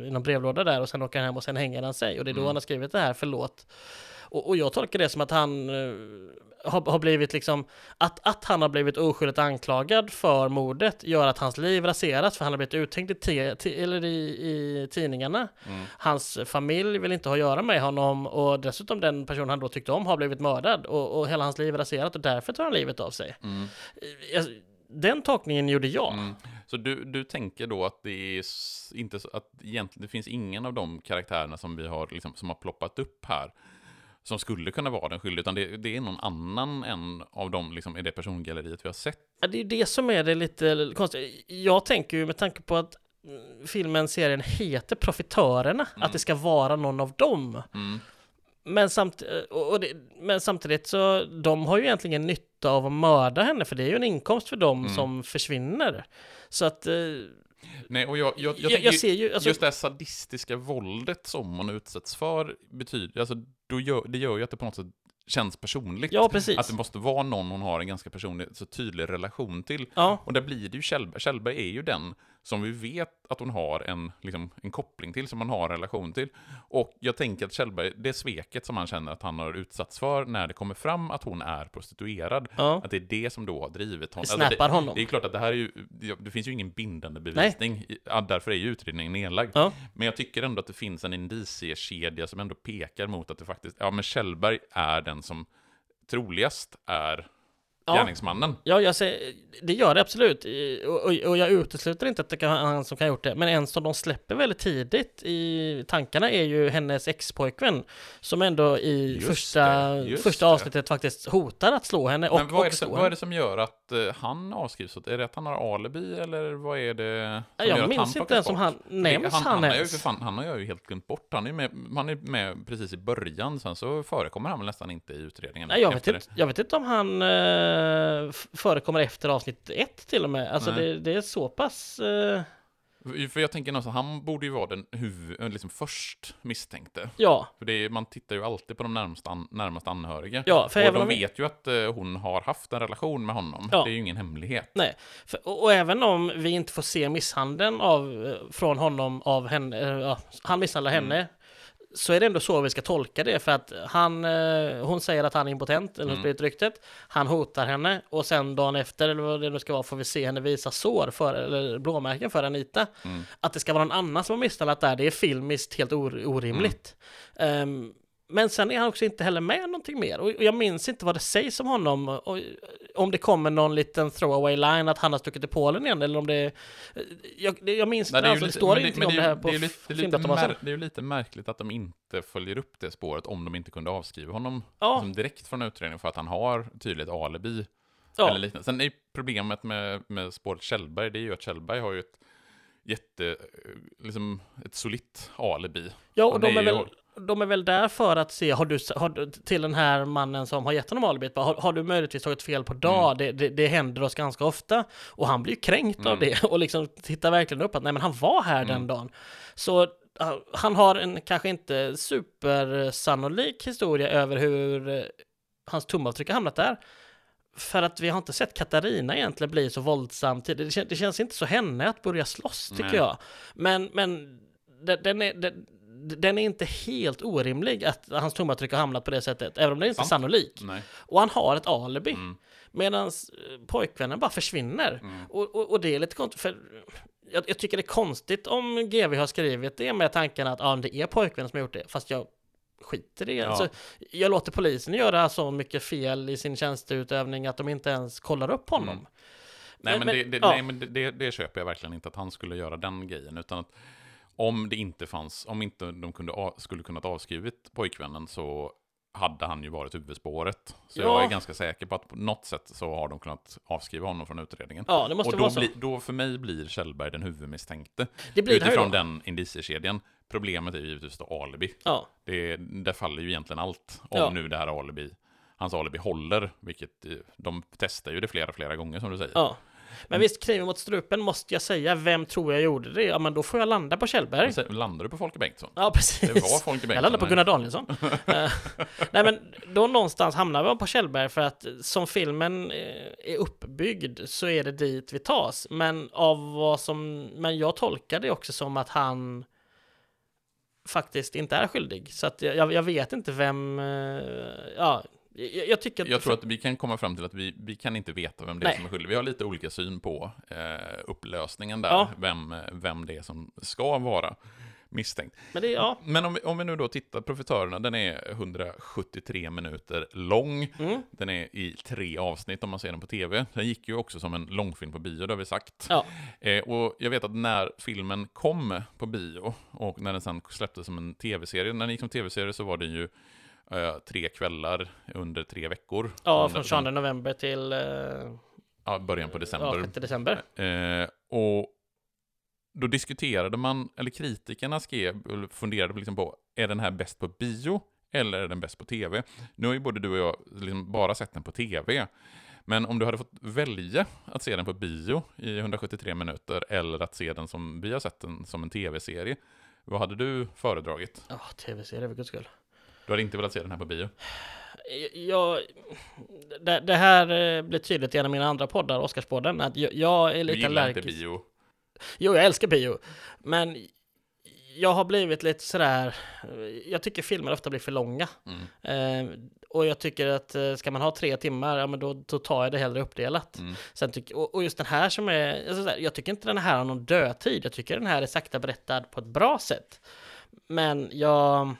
i någon brevlåda där och sen åker han hem och sen hänger han sig. Och det är då Mm. han har skrivit det här, förlåt. Och, och jag tolkar det som att han eh, har, har blivit liksom, att, att han har blivit oskyldigt anklagad för mordet gör att hans liv raseras för han har blivit uthängd i, te, ti- eller i, i tidningarna. Mm. Hans familj vill inte ha att göra med honom och dessutom den person han då tyckte om har blivit mördad och, och hela hans liv är raserat och därför tar han livet av sig. Mm. Eh, alltså, Den tolkningen gjorde jag. Mm. Så du, du tänker då att det är inte så, att egentligen det finns ingen av de karaktärerna som vi har, liksom, som har ploppat upp här som skulle kunna vara den skyldiga, utan det, det är någon annan än av dem liksom, i det persongalleriet vi har sett. Ja, det är det som är det lite konstiga. Jag tänker ju med tanke på att mm, filmen, serien heter Profitörerna, att det ska vara någon av dem. Mm. Men, samt, det, men samtidigt så, de har ju egentligen nytta av att mörda henne, för det är ju en inkomst för dem Mm. som försvinner. Så att, eh, Nej, och jag, jag, jag, jag, tänker ju- ser ju, alltså, Just det här sadistiska våldet som man utsätts för betyder, alltså, då gör, det gör ju att det på något sätt känns personligt. ja precis. Att det måste vara någon hon har en ganska personlig, så tydlig relation till. Ja, Och där blir det ju Kjellberg. Kjellberg är ju den som vi vet att hon har en, liksom, en koppling till, som man har en relation till. Och jag tänker att Kjellberg, det sveket som han känner att han har utsatts för när det kommer fram att hon är prostituerad, ja. att det är det som då har drivit honom. Det Alltså, snappar det, honom. det är klart att det här är ju, det- finns ju ingen bindande bevisning, ja, därför är ju utredningen nedlagd. Ja. Men jag tycker ändå att det finns en indiciekedja som ändå pekar mot att det faktiskt, ja men Kjellberg är den som troligast är Ja. gärningsmannen. Ja, jag säger, det gör det absolut. Och, och, och jag utesluter inte att det kan vara han som kan ha gjort det. Men en som de släpper väldigt tidigt i tankarna är ju hennes ex-pojkvän. Som ändå i Just första, det, första det. avsnittet faktiskt hotar att slå henne och, Men vad är, och det slå vad är det som gör att eh, han avskrivs? Är det att han har alibi eller vad är det som Ja, gör Jag att minns han inte ens om han nämns han, han, han, har ju ens. för fan, han har jag ju helt glömt bort. Han är, med, han är med precis i början, sen så förekommer han väl nästan inte i utredningen. Nej, jag, vet inte, jag vet inte om han eh, förekommer efter avsnitt ett till och med. Alltså det, det är så pass... eh. För jag tänker någonstans, han borde ju vara den huvud, eh, liksom först misstänkte. ja, För det är, man tittar ju alltid på de närmast, an, närmast anhöriga. ja, för och de vet ju att eh, hon har haft en relation med honom. Ja. Det är ju ingen hemlighet. Nej, för, och, och även om vi inte får se misshandeln av, eh, från honom av henne, ja, han misshandlar Mm. Så är det ändå så vi ska tolka det, för att han, eh, hon säger att han är impotent, eller Mm. mm. ryktet, han hotar henne, och sen dagen efter, eller vad det nu ska vara, får vi se henne visa sår, för, eller blåmärken för Anita. Mm. Att det ska vara någon annan som har misshandlat där, det är filmiskt helt or- orimligt. Ehm, men sen är han också inte heller med någonting mer. Och jag minns inte vad det sägs om honom. Och om det kommer någon liten throwaway line att han har stuckit till Polen igen. Eller om det... Jag, det- jag minns inte är ju Det står men om det är här på det är lite, det är lite, filmdatabasen. mär, det är ju lite märkligt att de inte följer upp det spåret om de inte kunde avskriva honom Ja. liksom direkt från utredningen för att han har tydligt alibi. Ja. Eller liknande. Sen är problemet med, med spåret Kjellberg, det är ju att Kjellberg har ju ett jätte, liksom ett solitt alibi. Ja, och de är, är väl, de är väl där för att se, har du, har du till den här mannen som har gett honom alibit, har, har du möjligtvis tagit fel på dag? Mm. Det, det, det händer oss ganska ofta. Och han blir ju kränkt av Mm. det och liksom tittar verkligen upp att nej men han var här den Mm. dagen. Så han har en kanske inte supersannolik historia över hur uh, hans tumavtryck har hamnat där. För att vi har inte sett Katarina egentligen bli så våldsam. Det, kän, det känns inte så henne att börja slåss tycker Nej. jag. Men, men den, den, är, den, den är inte helt orimlig att hans tumavtryck har hamnat på det sättet, även om det inte är Sant. sannolik. Nej. Och han har ett alibi, Mm. medan pojkvännen bara försvinner. Mm. Och, och, och det är lite konstigt, för jag, jag tycker det är konstigt om GV har skrivit det med tanken att ja, det är pojkvännen som har gjort det, fast jag skiter i det. Ja. Alltså, jag låter polisen göra så mycket fel i sin tjänsteutövning att de inte ens kollar upp honom. Mm. Nej, men, det, det, ja. nej, men det, det köper jag verkligen inte att han skulle göra den grejen, utan att om det inte fanns, om inte de kunde, a- skulle kunnat avskrivit pojkvännen så hade han ju varit huvudspåret. Så Ja. jag är ganska säker på att på något sätt så har de kunnat avskriva honom från utredningen. Ja, det måste och då, vara så. bli, då för mig blir Kjellberg den huvudmisstänkte. Det blir utifrån den indiciekedjan. Problemet är ju givetvis då alibi. Ja, Det, där faller ju egentligen allt. Om Ja. nu det här alibi, hans alibi håller. Vilket de testar ju det flera, flera gånger som du säger. ja. Men visst, kniven mot strupen måste jag säga. Vem tror jag gjorde det? Ja, men då får jag landa på Kjellberg. Sen Landar du på Folke Bengtsson? Ja, precis. Det var Folke Bengtsson. Jag landade på Gunnar Danielsson. Eh, Nej, men då någonstans hamnar vi på Kjellberg för att som filmen eh, är uppbyggd så är det dit vi tas. Men av vad som, men jag tolkar det också som att han faktiskt inte är skyldig. Så att jag, jag vet inte vem, eh, ja, jag, jag tycker att... Jag tror att vi kan komma fram till att vi, vi kan inte veta vem det är Nej. som är skyldig. Vi har lite olika syn på eh, upplösningen där, Ja. vem, vem det är som ska vara misstänkt. Men det, ja, Men om vi, om vi nu då tittar, Profitörerna, den är 173 minuter lång. mm, Den är i tre avsnitt om man ser den på tv. Den gick ju också som en långfilm på bio, det har vi sagt. ja, Eh, och jag vet att när filmen kom på bio och när den sen släpptes som en tv-serie, när den gick som tv-serie så var den ju tre kvällar under tre veckor. ja, från 22 november till eh, Ja, början på ja, december. 6 december. Eh, och då diskuterade man, eller kritikerna skrev, funderade liksom på, är den här bäst på bio eller är den bäst på tv? Nu har ju både du och jag liksom bara sett den på tv. Men om du hade fått välja att se den på bio i 173 minuter eller att se den som vi har sett den som en tv-serie, vad hade du föredragit? Ja, tv-serie för guds skull. Du hade inte velat se den här på bio? jag, det, det här eh, blir tydligt i en av mina andra poddar, Oscarspodden, att jag, jag är Du lite gillar inte bio? Jo, jag älskar bio, men jag har blivit lite sådär, jag tycker filmer ofta blir för långa. Mm. Eh, och jag tycker att eh, ska man ha tre timmar, ja men då, då tar jag det hellre uppdelat. Mm. Sen tyck, och, och just den här som är, alltså sådär, jag tycker inte den här har någon dödtid, jag tycker den här är sakta berättad på ett bra sätt. Men jag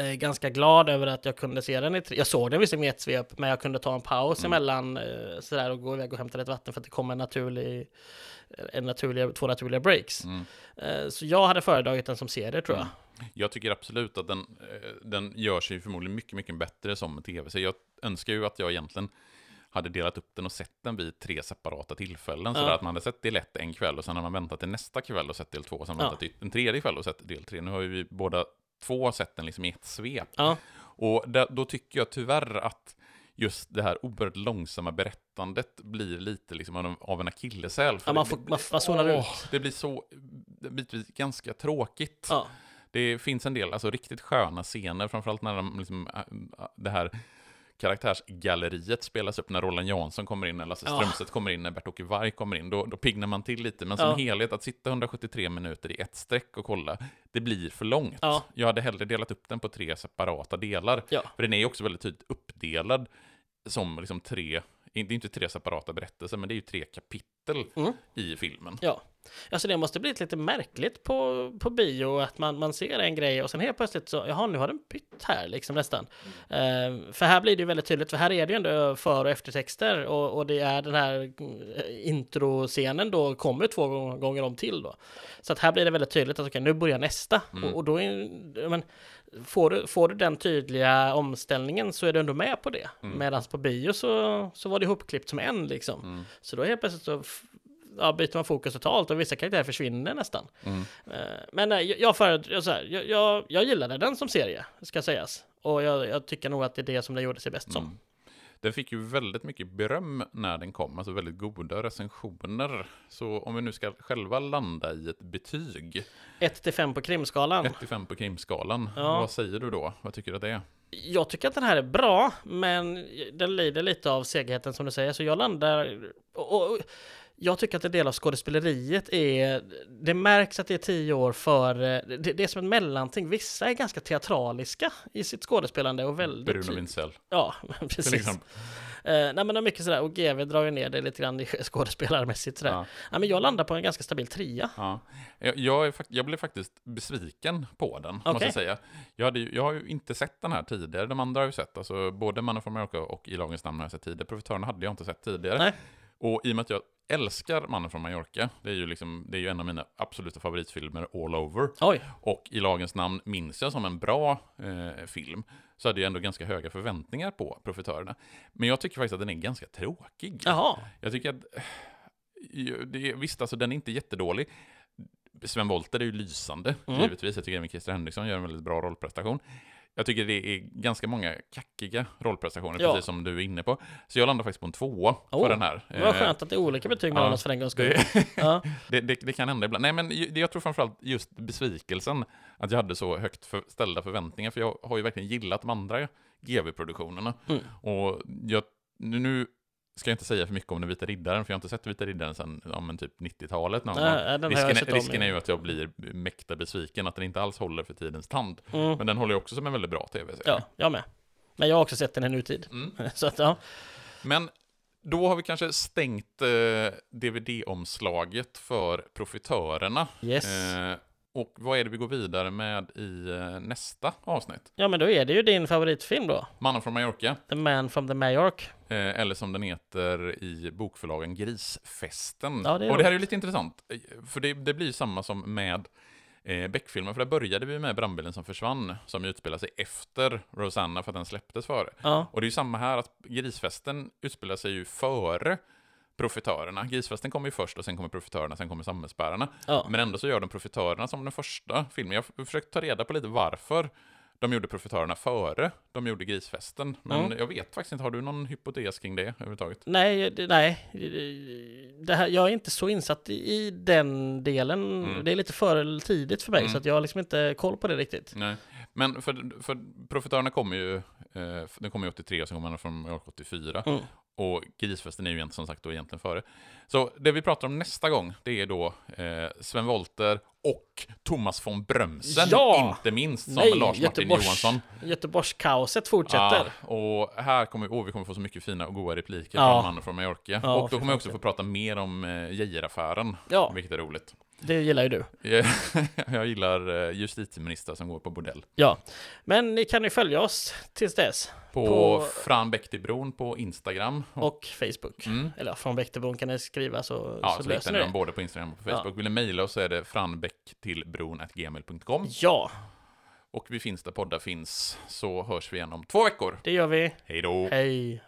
är ganska glad över att jag kunde se den i tre, jag såg den visserligen i ett svep, men jag kunde ta en paus Mm. emellan eh, sådär och gå iväg och hämta lite vatten för att det kom en naturlig, en naturlig, två naturliga breaks. Mm. Eh, Så jag hade föredragit den som serie tror jag. Jag tycker absolut att den, eh, den gör sig förmodligen mycket, mycket bättre som tv. Så jag önskar ju att jag egentligen hade delat upp den och sett den vid tre separata tillfällen. Så Ja. där att man hade sett del ett en kväll och sen har man väntat till nästa kväll och sett del två. Och sen Ja. väntat till en tredje kväll och sett del tre. Nu har vi båda två sett den liksom i ett svep. Ja, Och där, då tycker jag tyvärr att just det här oerhört långsamma berättandet blir lite liksom av en, av en akilleshäl. Ja, man får- man- man åh, ut. Det blir så bitvis ganska tråkigt. ja, Det finns en del alltså, riktigt sköna scener, framförallt när de, liksom, äh, det här karaktärsgalleriet spelas upp när Roland Jansson kommer in, när Lasse Ja. Strömstedt kommer in, när Bert-Åke Varg kommer in. Då, då piggnar man till lite, men som Ja. helhet, att sitta 173 minuter i ett streck och kolla, det blir för långt. Ja. Jag hade hellre delat upp den på tre separata delar. ja. För den är ju också väldigt tydligt uppdelad som liksom tre, det är inte tre separata berättelser, men det är ju tre kapitel Mm. i filmen. Ja, alltså det måste bli lite märkligt på, på bio att man, man ser en grej och sen helt plötsligt så, jaha nu har den bytt här liksom nästan. Eh, för här blir det ju väldigt tydligt, för här är det ju ändå för och eftertexter och, och det är den här eh, introscenen då kommer två gånger om till då. Så att här blir det väldigt tydligt att okej, nu börjar nästa. Och, och då är, men, får, du, får du den tydliga omställningen så är du ändå med på det. Medan på bio så, så var det ihopklippt som en liksom. Så då helt plötsligt så ja, byter man fokus totalt och vissa karaktärer försvinner nästan. Mm. Eh, Men nej, jag, jag, föredrar- jag, så här, jag, jag, jag gillade den som serie, ska sägas. Och jag, jag tycker nog att det är det som den gjorde sig bäst som. Mm. Den fick ju väldigt mycket beröm när den kom, alltså väldigt goda recensioner. Så om vi nu ska själva landa i ett betyg, 1 till 5 på krimskalan. 1 till 5 på krimskalan, Ja. vad säger du då? Vad tycker du att det är? Jag tycker att den här är bra, men den lider lite av segheten som du säger, så jag landar... Och, och, jag tycker att en del av skådespeleriet är... Det märks att det är tio år för... Det, det är som ett mellanting. Vissa är ganska teatraliska i sitt skådespelande och väldigt... Bruno Wintzell, Ja, precis. Eh, nej men det är mycket sådär, och GV drar ju ner det lite grann i skådespelarmässigt sådär. Ja. Ja. men jag landar på en ganska stabil trea. Ja. Jag, jag, jag blev faktiskt besviken på den, måste Okej. jag säga. Jag, hade, jag har ju inte sett den här tidigare, de andra har ju sett. Alltså, både Mannen från Mallorca och I lagens namn har jag sett tidigare. Profitörerna hade jag inte sett tidigare. Nej. Och i och med att jag älskar Mannen från Mallorca, det är ju, liksom, det är ju en av mina absoluta favoritfilmer all over. Oj, Och i lagens namn minns jag som en bra eh, film, så hade jag ändå ganska höga förväntningar på Profitörerna. Men jag tycker faktiskt att den är ganska tråkig. jaha. Jag tycker att, det, visst alltså den är inte jättedålig. Sven Wollter är ju lysande, Mm. givetvis. Jag tycker även Christer Henriksson gör en väldigt bra rollprestation. Jag tycker det är ganska många kackiga rollprestationer, Ja. precis som du är inne på. Så jag landar faktiskt på en tvåa Oh, för den här. Det var Eh, skönt att det är olika betyg mellan ja, oss för en gångs skull. det, Ja. det, det, det kan hända ibland. Nej, men jag tror framförallt just besvikelsen, att jag hade så högt för, ställda förväntningar, för jag har ju verkligen gillat de andra GV-produktionerna. Mm. Och jag, nu, nu ska jag inte säga för mycket om Den vita riddaren, för jag har inte sett Den vita riddaren sedan ja, men typ 90-talet någon Nej, gång. Risken, är, risken är ju att jag blir mäkta besviken, att den inte alls håller för tidens tand. Mm. Men den håller ju också som en väldigt bra tv-serie. ja, jag med. Men jag har också sett den i nutid. Mm. Så att, ja. Men då har vi kanske stängt eh, DVD-omslaget för Profitörerna. Yes. Eh, och vad är det vi går vidare med i eh, nästa avsnitt? Ja, men då är det ju din favoritfilm då. Mannen från Mallorca, The Man from the Majork. eh, eller som den heter i bokförlagen Grisfesten. Ja, det är och det här är ju lite intressant, eh, för det, det blir samma som med eh, Beck-filmen, för där började vi med Brandbilen som försvann, som utspelar sig efter Rosanna för att den släpptes före. Ja. Och det är ju samma här, att Grisfesten utspelar sig ju före Profitörerna. Grisfesten kommer ju först och sen kommer Profitörerna, sen kommer Samhällsbärarna. Ja. Men ändå så gör de Profitörerna som den första filmen. Jag har försökt ta reda på lite varför de gjorde Profitörerna före de gjorde Grisfesten. Men Mm. jag vet faktiskt inte, har du någon hypotes kring det överhuvudtaget? Nej, det, nej. Det här, jag är inte så insatt i, den delen. Mm. Det är lite för tidigt för mig, Mm. så att jag har liksom inte koll på det riktigt. Nej. Men för, för Profitörerna kommer ju, eh, den kommer ju 83 och sen kommer den från New York 84. Och Grisfesten är ju egentligen, som sagt då egentligen före. Så det vi pratar om nästa gång, det är då eh, Sven Wollter och Thomas von Brömsen, Ja! inte minst, som Nej, Lars Martin Johansson. Göteborgskaoset fortsätter. Ja, och här kommer, oh, vi kommer få så mycket fina och goda repliker Ja. från mannen från Mallorca. Och då kommer vi också få prata mer om eh, Geijeraffären, Ja. vilket är roligt. Det gillar ju du. Jag gillar eh, justitieministrar som går på bordell. Ja, men ni kan ju följa oss tills dess. På, På- Fran Bäcktebron på Instagram. Och Facebook. Mm. Eller från Vächterbron kan ni skriva så, Ja, så så löser ni det. både på Instagram och på Facebook. Vill ni mejla oss så är det franbäcktillbron.gmail.com. Ja, Och vi finns där poddar finns, så hörs vi igen om två veckor. det gör vi. Hej då! Hej.